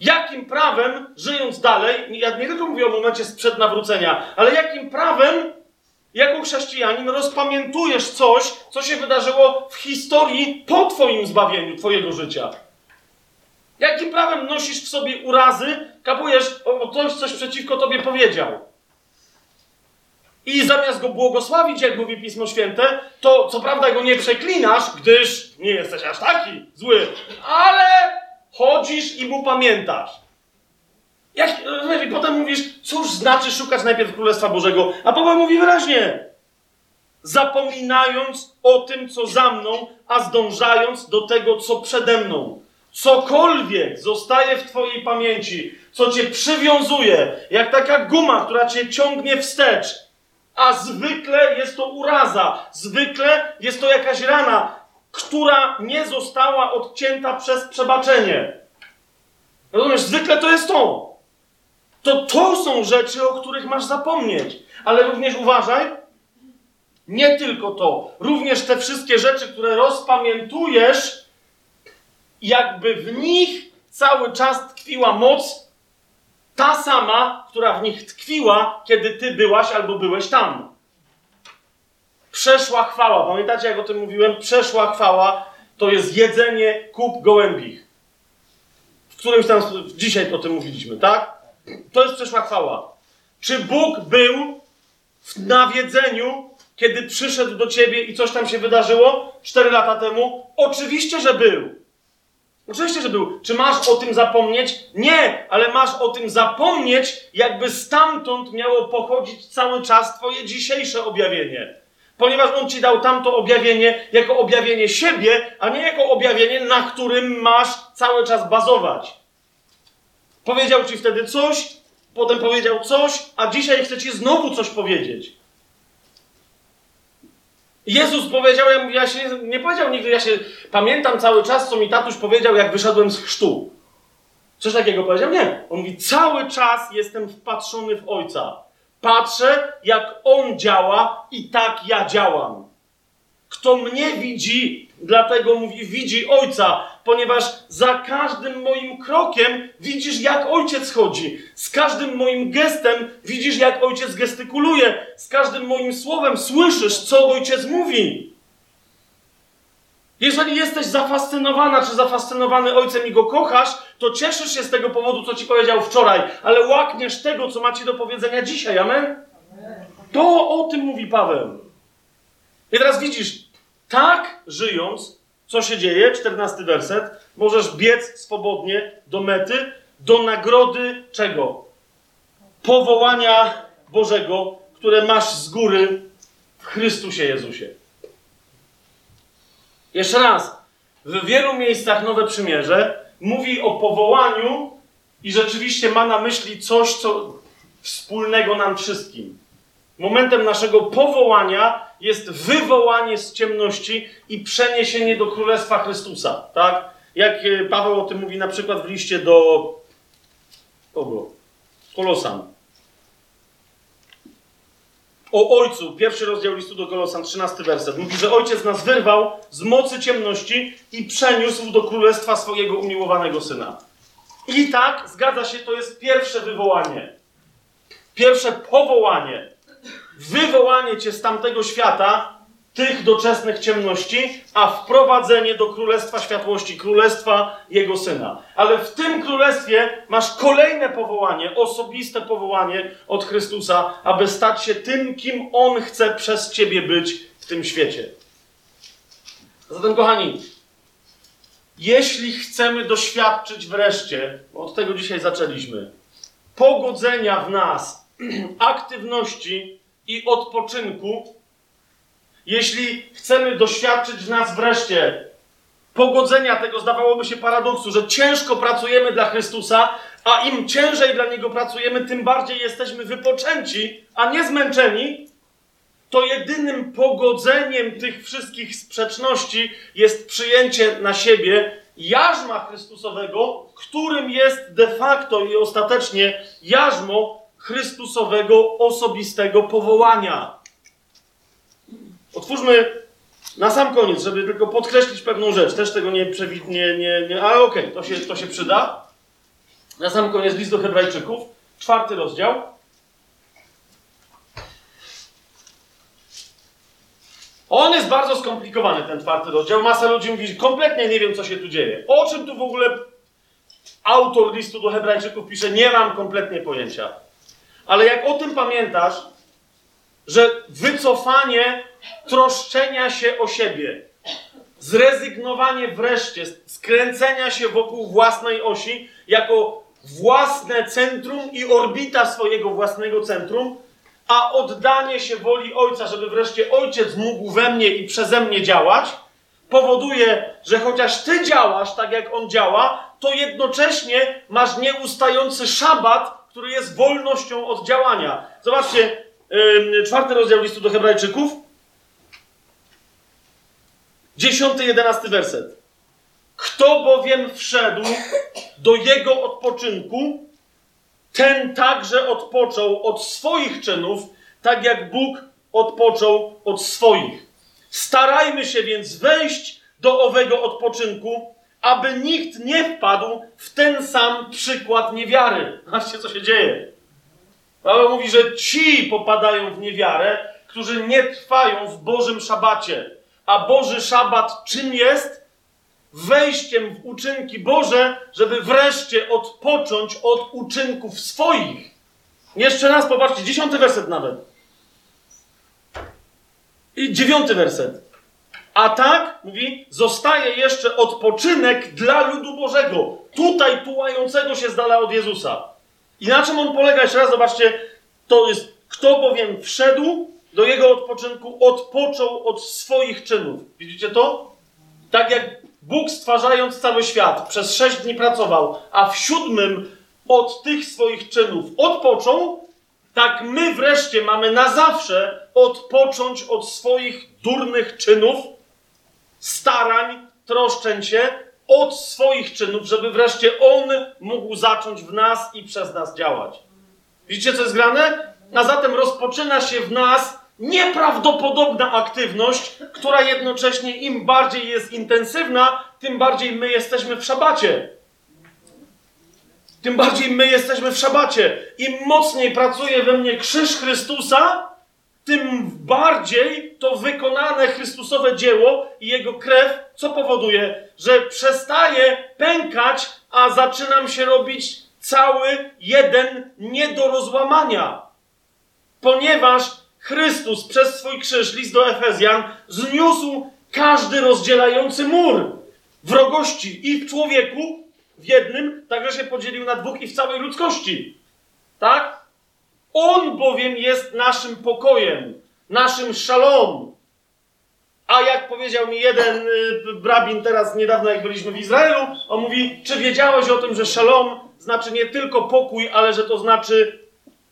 Jakim prawem, żyjąc dalej, ja nie tylko mówię o momencie sprzed nawrócenia, ale jakim prawem, jako chrześcijanin, rozpamiętujesz coś, co się wydarzyło w historii po Twoim zbawieniu, Twojego życia? Jakim prawem nosisz w sobie urazy, kapujesz, o, ktoś coś przeciwko Tobie powiedział? I zamiast go błogosławić, jak mówi Pismo Święte, to co prawda go nie przeklinasz, gdyż nie jesteś aż taki zły, ale chodzisz i mu pamiętasz. Jak, I potem mówisz, cóż znaczy szukać najpierw Królestwa Bożego, a Paweł mówi wyraźnie, zapominając o tym, co za mną, a zdążając do tego, co przede mną. Cokolwiek zostaje w Twojej pamięci, co Cię przywiązuje, jak taka guma, która Cię ciągnie wstecz, a zwykle jest to uraza, zwykle jest to jakaś rana, która nie została odcięta przez przebaczenie. Rozumiesz, zwykle to jest to. To to są rzeczy, o których masz zapomnieć. Ale również uważaj, nie tylko to, również te wszystkie rzeczy, które rozpamiętujesz, jakby w nich cały czas tkwiła moc ta sama, która w nich tkwiła, kiedy ty byłaś albo byłeś tam. Przeszła chwała. Pamiętacie, jak o tym mówiłem? Przeszła chwała to jest jedzenie kup gołębich. W którymś tam dzisiaj o tym mówiliśmy, tak? To jest przeszła chwała. Czy Bóg był w nawiedzeniu, kiedy przyszedł do ciebie i coś tam się wydarzyło cztery lata temu? Oczywiście, że był. Oczywiście, że był. Czy masz o tym zapomnieć? Nie, ale masz o tym zapomnieć, jakby stamtąd miało pochodzić cały czas Twoje dzisiejsze objawienie. Ponieważ On Ci dał tamto objawienie jako objawienie siebie, a nie jako objawienie, na którym masz cały czas bazować. Powiedział Ci wtedy coś, potem powiedział coś, a dzisiaj chce Ci znowu coś powiedzieć. Jezus powiedział, ja, ja się nie powiedział nigdy, ja się pamiętam cały czas, co mi tatuś powiedział, jak wyszedłem z chrztu. Coś takiego powiedział? Nie. On mówi, cały czas jestem wpatrzony w Ojca. Patrzę, jak On działa i tak ja działam. Kto mnie widzi, dlatego mówi, widzi Ojca, ponieważ za każdym moim krokiem widzisz, jak Ojciec chodzi. Z każdym moim gestem widzisz, jak Ojciec gestykuluje. Z każdym moim słowem słyszysz, co Ojciec mówi. Jeżeli jesteś zafascynowana czy zafascynowany Ojcem i go kochasz, to cieszysz się z tego powodu, co ci powiedział wczoraj, ale łakniesz tego, co macie do powiedzenia dzisiaj. Amen? To o tym mówi Paweł. I teraz widzisz, tak żyjąc, co się dzieje? 14 werset. Możesz biec swobodnie do mety, do nagrody czego? Powołania Bożego, które masz z góry w Chrystusie Jezusie. Jeszcze raz. W wielu miejscach Nowe Przymierze mówi o powołaniu i rzeczywiście ma na myśli coś, co wspólnego nam wszystkim. Momentem naszego powołania jest wywołanie z ciemności i przeniesienie do Królestwa Chrystusa. Tak? Jak e, Paweł o tym mówi na przykład w liście do kogo? Kolosan. O Ojcu, pierwszy rozdział listu do Kolosan, 13 werset. Mówi, że Ojciec nas wyrwał z mocy ciemności i przeniósł do Królestwa swojego umiłowanego Syna. I tak, zgadza się, to jest pierwsze wywołanie. Pierwsze powołanie wywołanie cię z tamtego świata, tych doczesnych ciemności, a wprowadzenie do Królestwa Światłości, Królestwa Jego Syna. Ale w tym Królestwie masz kolejne powołanie, osobiste powołanie od Chrystusa, aby stać się tym, kim On chce przez ciebie być w tym świecie. Zatem, kochani, jeśli chcemy doświadczyć wreszcie, od tego dzisiaj zaczęliśmy, pogodzenia w nas, aktywności i odpoczynku, jeśli chcemy doświadczyć w nas wreszcie pogodzenia tego, zdawałoby się paradoksu, że ciężko pracujemy dla Chrystusa, a im ciężej dla Niego pracujemy, tym bardziej jesteśmy wypoczęci, a nie zmęczeni, to jedynym pogodzeniem tych wszystkich sprzeczności jest przyjęcie na siebie jarzma Chrystusowego, którym jest de facto i ostatecznie jarzmo Chrystusowego osobistego powołania. Otwórzmy na sam koniec, żeby tylko podkreślić pewną rzecz. Też tego nie przewidnie, nie, nie, ale okej, okay, to, się, to się przyda. Na sam koniec list do Hebrajczyków, czwarty rozdział. On jest bardzo skomplikowany, ten czwarty rozdział. Masa ludzi mówi, kompletnie nie wiem, co się tu dzieje. O czym tu w ogóle autor listu do Hebrajczyków pisze, nie mam kompletnie pojęcia. Ale jak o tym pamiętasz, że wycofanie troszczenia się o siebie, zrezygnowanie wreszcie, skręcenia się wokół własnej osi, jako własne centrum i orbita swojego własnego centrum, a oddanie się woli Ojca, żeby wreszcie Ojciec mógł we mnie i przeze mnie działać, powoduje, że chociaż Ty działasz tak, jak On działa, to jednocześnie masz nieustający szabat, który jest wolnością od działania. Zobaczcie, czwarty rozdział listu do Hebrajczyków, dziesiąty, jedenasty werset. Kto bowiem wszedł do jego odpoczynku, ten także odpoczął od swoich czynów, tak jak Bóg odpoczął od swoich. Starajmy się więc wejść do owego odpoczynku, aby nikt nie wpadł w ten sam przykład niewiary. Zobaczcie, co się dzieje. Paweł mówi, że ci popadają w niewiarę, którzy nie trwają w Bożym szabacie. A Boży szabat czym jest? Wejściem w uczynki Boże, żeby wreszcie odpocząć od uczynków swoich. Jeszcze raz popatrzcie, dziesiąty werset nawet. I dziewiąty werset. A tak, mówi, zostaje jeszcze odpoczynek dla ludu Bożego, tutaj tułającego się z dala od Jezusa. I na czym on polega? Jeszcze raz zobaczcie, to jest, kto bowiem wszedł do jego odpoczynku, odpoczął od swoich czynów. Widzicie to? Tak jak Bóg stwarzając cały świat przez sześć dni pracował, a w siódmym od tych swoich czynów odpoczął, tak my wreszcie mamy na zawsze odpocząć od swoich durnych czynów, starań, troszczeń się od swoich czynów, żeby wreszcie On mógł zacząć w nas i przez nas działać. Widzicie, co jest grane? A zatem rozpoczyna się w nas nieprawdopodobna aktywność, która jednocześnie im bardziej jest intensywna, tym bardziej my jesteśmy w szabacie. Tym bardziej my jesteśmy w szabacie. Im mocniej pracuje we mnie krzyż Chrystusa, tym bardziej to wykonane Chrystusowe dzieło i Jego krew, co powoduje, że przestaje pękać, a zaczynam się robić cały jeden nie do rozłamania. Ponieważ Chrystus przez swój krzyż, list do Efezjan, zniósł każdy rozdzielający mur wrogości i w człowieku, w jednym, także się podzielił na dwóch i w całej ludzkości. Tak? On bowiem jest naszym pokojem, naszym szalom. A jak powiedział mi jeden y, brabin teraz niedawno, jak byliśmy w Izraelu, on mówi, czy wiedziałeś o tym, że szalom znaczy nie tylko pokój, ale że to znaczy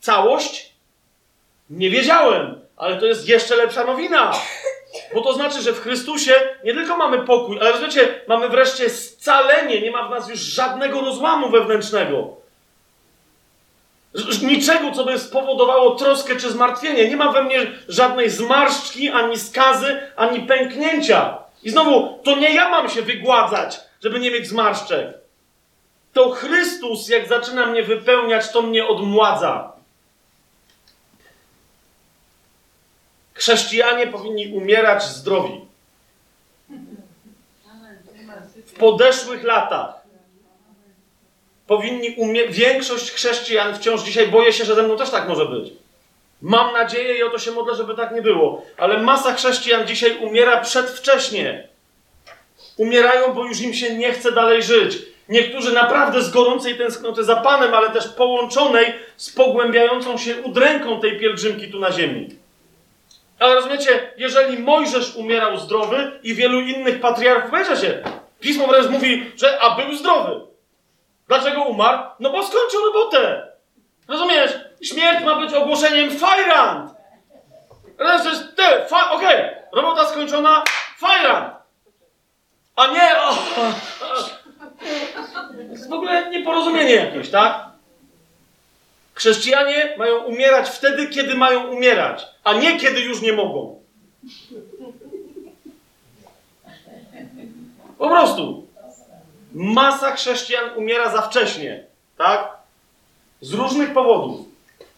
całość? Nie wiedziałem, ale to jest jeszcze lepsza nowina. Bo to znaczy, że w Chrystusie nie tylko mamy pokój, ale rozumiecie, mamy wreszcie scalenie, nie ma w nas już żadnego rozłamu wewnętrznego. Niczego, co by spowodowało troskę czy zmartwienie. Nie ma we mnie żadnej zmarszczki, ani skazy, ani pęknięcia. I znowu, to nie ja mam się wygładzać, żeby nie mieć zmarszczek. To Chrystus, jak zaczyna mnie wypełniać, to mnie odmładza. Chrześcijanie powinni umierać zdrowi. W podeszłych latach powinni umierać. Większość chrześcijan wciąż dzisiaj boję się, że ze mną też tak może być. Mam nadzieję i o to się modlę, żeby tak nie było. Ale masa chrześcijan dzisiaj umiera przedwcześnie. Umierają, bo już im się nie chce dalej żyć. Niektórzy naprawdę z gorącej tęsknoty za Panem, ale też połączonej z pogłębiającą się udręką tej pielgrzymki tu na ziemi. Ale rozumiecie, jeżeli Mojżesz umierał zdrowy i wielu innych patriarchów, wiecie się, Pismo wręcz mówi, że a był zdrowy. Dlaczego umarł? No bo skończył robotę. Rozumiesz? Śmierć ma być ogłoszeniem fajrant. Rozumiesz, te, fa, okej, robota skończona, fajrant. A nie, o, jest w ogóle nieporozumienie jakieś, tak? Chrześcijanie mają umierać wtedy, kiedy mają umierać, a nie kiedy już nie mogą. Po prostu. Masa chrześcijan umiera za wcześnie, tak? Z różnych powodów.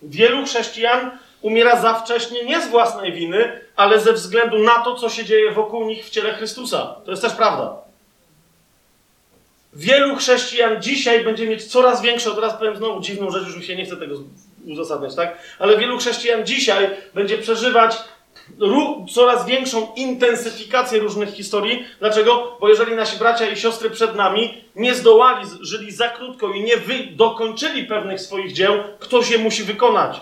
Wielu chrześcijan umiera za wcześnie nie z własnej winy, ale ze względu na to, co się dzieje wokół nich w ciele Chrystusa. To jest też prawda. Wielu chrześcijan dzisiaj będzie mieć coraz większą, teraz powiem znowu dziwną rzecz, już mi się nie chce tego uzasadniać, tak? Ale wielu chrześcijan dzisiaj będzie przeżywać coraz większą intensyfikację różnych historii. Dlaczego? Bo jeżeli nasi bracia i siostry przed nami nie zdołali, żyli za krótko i nie wy- dokończyli pewnych swoich dzieł, ktoś je musi wykonać.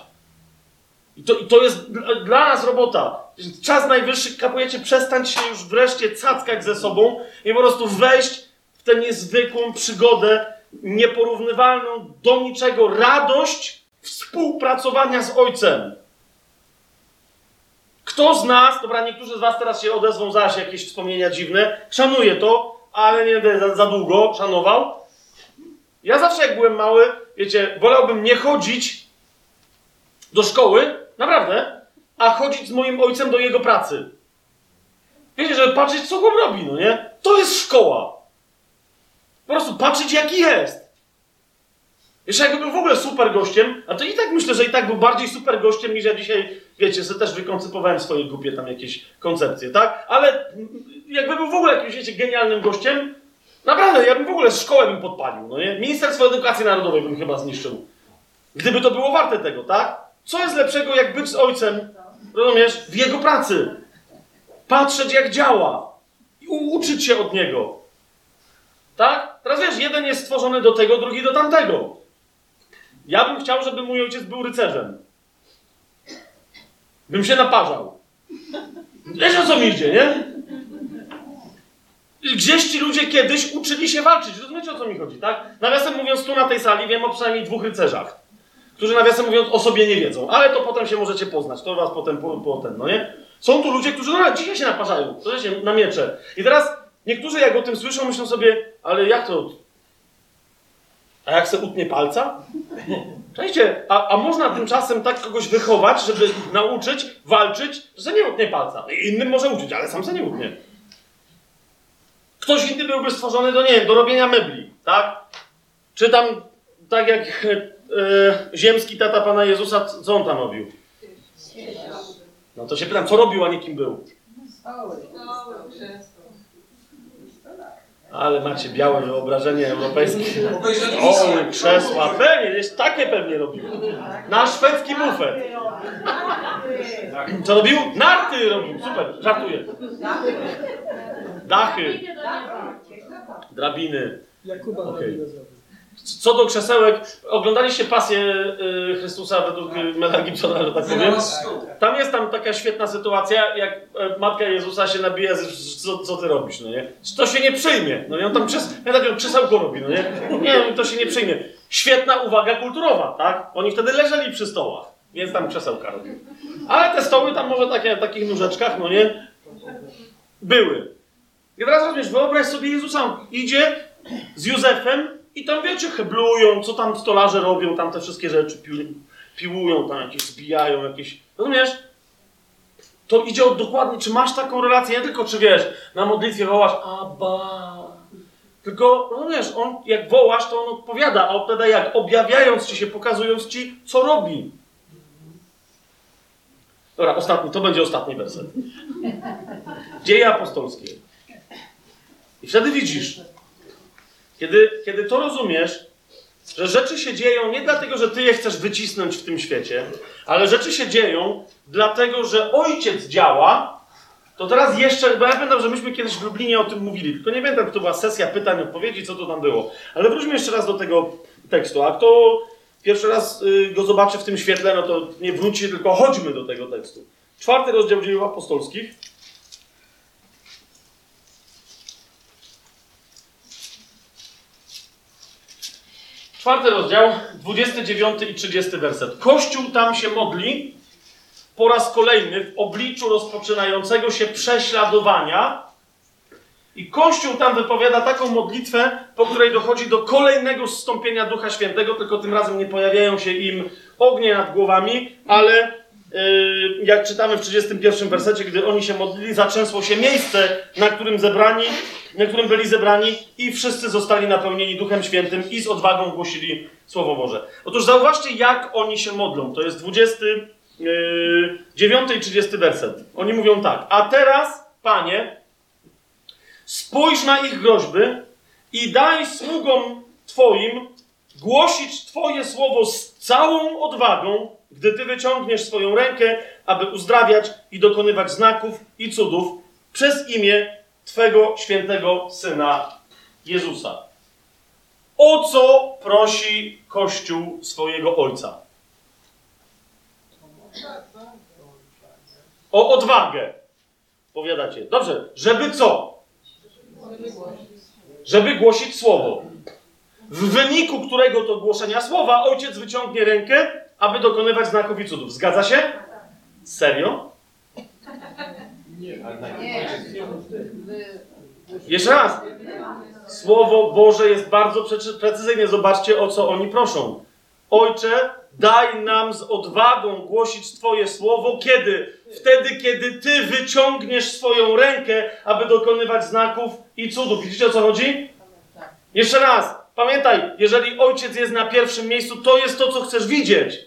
I to, I to jest dla, nas robota. Czas najwyższy, kapujecie, przestańcie się już wreszcie cackać ze sobą i po prostu wejść w tę niezwykłą przygodę, nieporównywalną do niczego radość współpracowania z Ojcem. Kto z nas, dobra, niektórzy z Was teraz się odezwą zaś jakieś wspomnienia dziwne, szanuję to, ale nie będę za, za długo szanował. Ja zawsze jak byłem mały, wiecie, wolałbym nie chodzić do szkoły, naprawdę, a chodzić z moim ojcem do jego pracy. Wiecie, żeby patrzeć, co on robi, no nie? To jest szkoła. Po prostu patrzeć, jaki jest. Jeszcze jakby był w ogóle super gościem, a to i tak myślę, że i tak był bardziej super gościem niż ja dzisiaj, wiecie, sobie też wykoncypowałem swoje głupie tam jakieś koncepcje, tak? Ale jakby był w ogóle jakimś, wiecie, genialnym gościem, naprawdę, ja bym w ogóle szkołę bym podpalił, no nie? Ministerstwo Edukacji Narodowej bym chyba zniszczył. Gdyby to było warte tego, tak? Co jest lepszego, jak być z ojcem, rozumiesz, w jego pracy? Patrzeć, jak działa. I uczyć się od niego. Tak? Teraz wiesz, jeden jest stworzony do tego, drugi do tamtego. Ja bym chciał, żeby mój ojciec był rycerzem. Bym się naparzał. Wiesz o co mi idzie, nie? Gdzieś ci ludzie kiedyś uczyli się walczyć. Rozumiecie o co mi chodzi, tak? Nawiasem mówiąc, tu na tej sali wiem o przynajmniej dwóch rycerzach, którzy nawiasem mówiąc o sobie nie wiedzą, ale to potem się możecie poznać. To was potem po, no nie? Są tu ludzie, którzy no, dzisiaj się naparzają, to się na miecze. I teraz niektórzy jak o tym słyszą, myślą sobie, ale jak to? A jak se utnie palca? Cześć, a, a można tymczasem tak kogoś wychować, żeby nauczyć, walczyć, że nie utnie palca. Innym może uczyć, ale sam se nie utnie. Ktoś inny byłby stworzony do, nie wiem, do robienia mebli, tak? Czy tam, tak jak e, e, ziemski tata Pana Jezusa, co on tam robił? No to się pytam, co robił, a nie kim był? Ale macie białe wyobrażenie europejskie. O, krzesła, pewnie, jest takie pewnie robił. Na szwedzki bufet. Co robił? Narty robił, super, żartuję. Dachy, drabiny. Jakuba okay. Co do krzesełek, oglądaliście pasję y, Chrystusa według y, Mela Gibsona, że tak powiem? Tam jest tam taka świetna sytuacja, jak e, matka Jezusa się nabija, co, co ty robisz, no nie? To się nie przyjmie, no nie? On tam krzes, ja taką krzesełko robi, no nie? Nie, to się nie przyjmie. Świetna uwaga kulturowa, tak? Oni wtedy leżeli przy stołach, więc tam krzesełka robił. Ale te stoły tam może takie, w takich nóżeczkach, no nie? Były. I teraz rozumiesz, wyobraź sobie Jezusa, idzie z Józefem i tam wiecie, heblują, co tam stolarze robią, tam te wszystkie rzeczy pił, piłują, tam jakieś zbijają, jakieś... Rozumiesz? To idzie od dokładnie, czy masz taką relację, nie tylko czy wiesz, na modlitwie wołasz Abba. Tylko, rozumiesz, on jak wołasz, to on odpowiada, a odpowiada jak? Objawiając ci się, pokazując ci, co robi. Dobra, ostatni, to będzie ostatni werset. Dzieje apostolskie. I wtedy widzisz, kiedy, kiedy to rozumiesz, że rzeczy się dzieją nie dlatego, że ty je chcesz wycisnąć w tym świecie, ale rzeczy się dzieją dlatego, że ojciec działa, to teraz jeszcze, bo ja pamiętam, że myśmy kiedyś w Lublinie o tym mówili, tylko nie pamiętam, to była sesja pytań, odpowiedzi, co to tam było. Ale wróćmy jeszcze raz do tego tekstu. A kto pierwszy raz y, go zobaczy w tym świetle, no to nie wróci, tylko chodźmy do tego tekstu. Czwarty rozdział dziejów apostolskich. Czwarty rozdział, 29 i 30 werset. Kościół tam się modli po raz kolejny w obliczu rozpoczynającego się prześladowania. I Kościół tam wypowiada taką modlitwę, po której dochodzi do kolejnego zstąpienia Ducha Świętego, tylko tym razem nie pojawiają się im ognie nad głowami, ale yy, jak czytamy w 31 wersecie, gdy oni się modlili, zatrzęsło się miejsce, na którym zebrani, na którym byli zebrani i wszyscy zostali napełnieni Duchem Świętym i z odwagą głosili Słowo Boże. Otóż zauważcie, jak oni się modlą. To jest 29 i 30 werset. Oni mówią tak. A teraz, Panie, spójrz na ich groźby i daj sługom Twoim głosić Twoje słowo z całą odwagą, gdy Ty wyciągniesz swoją rękę, aby uzdrawiać i dokonywać znaków i cudów przez imię Twego świętego Syna Jezusa. O co prosi Kościół swojego Ojca? O odwagę. Powiadacie. Dobrze, żeby co? Żeby głosić słowo. W wyniku którego to głoszenia słowa ojciec wyciągnie rękę, aby dokonywać znaków i cudów. Zgadza się? Serio? Jeszcze raz. Słowo Boże jest bardzo precy- precyzyjnie. Zobaczcie, o co oni proszą. Ojcze, daj nam z odwagą głosić Twoje słowo. Kiedy? Wtedy, kiedy Ty wyciągniesz swoją rękę, aby dokonywać znaków i cudów. Widzicie, o co chodzi? Jeszcze raz, pamiętaj, jeżeli ojciec jest na pierwszym miejscu, to jest to, co chcesz widzieć.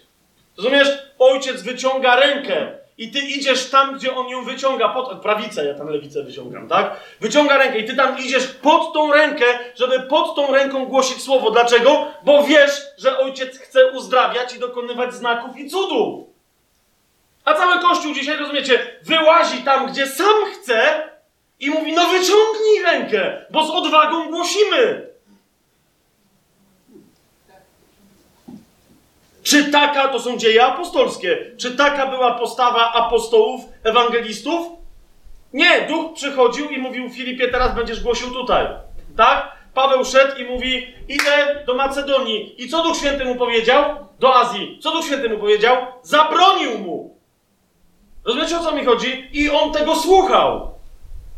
Rozumiesz? Ojciec wyciąga rękę i ty idziesz tam, gdzie on ją wyciąga, pod prawicę, ja tam lewicę wyciągam, tak? Wyciąga rękę i ty tam idziesz pod tą rękę, żeby pod tą ręką głosić słowo. Dlaczego? Bo wiesz, że ojciec chce uzdrawiać i dokonywać znaków i cudów. A cały Kościół dzisiaj, rozumiecie, wyłazi tam, gdzie sam chce i mówi, no wyciągnij rękę, bo z odwagą głosimy. Czy taka, to są dzieje apostolskie, czy taka była postawa apostołów, ewangelistów? Nie, duch przychodził i mówił Filipie, teraz będziesz głosił tutaj. Tak? Paweł szedł i mówi, idę do Macedonii. I co Duch Święty mu powiedział? Do Azji. Co Duch Święty mu powiedział? Zabronił mu. Rozumiecie o co mi chodzi? I on tego słuchał.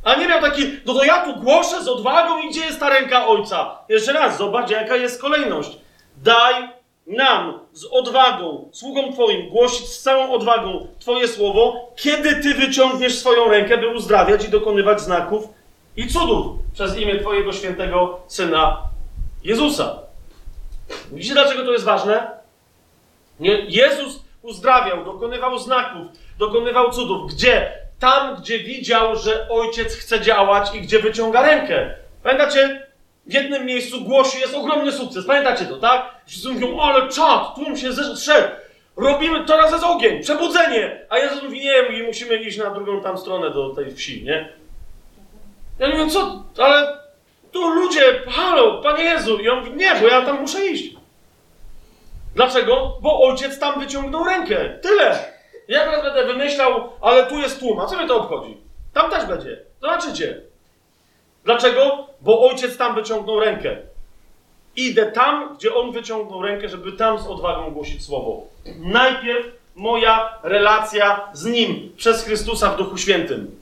A nie miał taki, no to ja tu głoszę z odwagą i gdzie jest ta ręka ojca? Jeszcze raz, zobacz jaka jest kolejność. Daj nam z odwagą, sługom Twoim, głosić z całą odwagą Twoje słowo, kiedy Ty wyciągniesz swoją rękę, by uzdrawiać i dokonywać znaków i cudów przez imię Twojego świętego Syna Jezusa. Widzicie, dlaczego to jest ważne? Nie, Jezus uzdrawiał, dokonywał znaków, dokonywał cudów. Gdzie? Tam, gdzie widział, że Ojciec chce działać i gdzie wyciąga rękę. Pamiętacie? W jednym miejscu głosi, jest ogromny sukces. Pamiętacie to, tak? Wszyscy mówią, ale czad, tłum się zeszedł. Robimy, teraz jest ogień, przebudzenie. A Jezus mówi, nie, musimy iść na drugą tam stronę do tej wsi, nie? Ja mówię, co? Ale tu ludzie, halo, Panie Jezu. I on mówi, nie, bo ja tam muszę iść. Dlaczego? Bo ojciec tam wyciągnął rękę. Tyle. Ja teraz będę wymyślał, ale tu jest tłum. A co mnie to obchodzi? Tam też będzie. Zobaczycie. Dlaczego? Bo ojciec tam wyciągnął rękę. Idę tam, gdzie on wyciągnął rękę, żeby tam z odwagą głosić słowo. Najpierw moja relacja z nim przez Chrystusa w Duchu Świętym.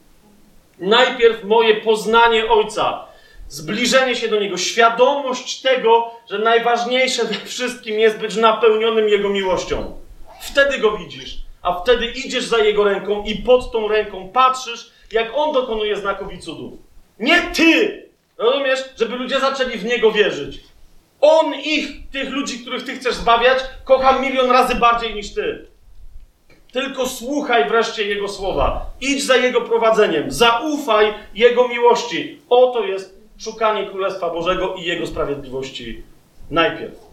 Najpierw moje poznanie Ojca, zbliżenie się do Niego, świadomość tego, że najważniejsze we wszystkim jest być napełnionym Jego miłością. Wtedy go widzisz, a wtedy idziesz za Jego ręką i pod tą ręką patrzysz, jak On dokonuje znaków i cudów. Nie ty! Rozumiesz? Żeby ludzie zaczęli w Niego wierzyć. On ich, tych ludzi, których Ty chcesz zbawiać, kocha milion razy bardziej niż Ty. Tylko słuchaj wreszcie Jego słowa. Idź za Jego prowadzeniem. Zaufaj Jego miłości. Oto jest szukanie Królestwa Bożego i Jego sprawiedliwości najpierw.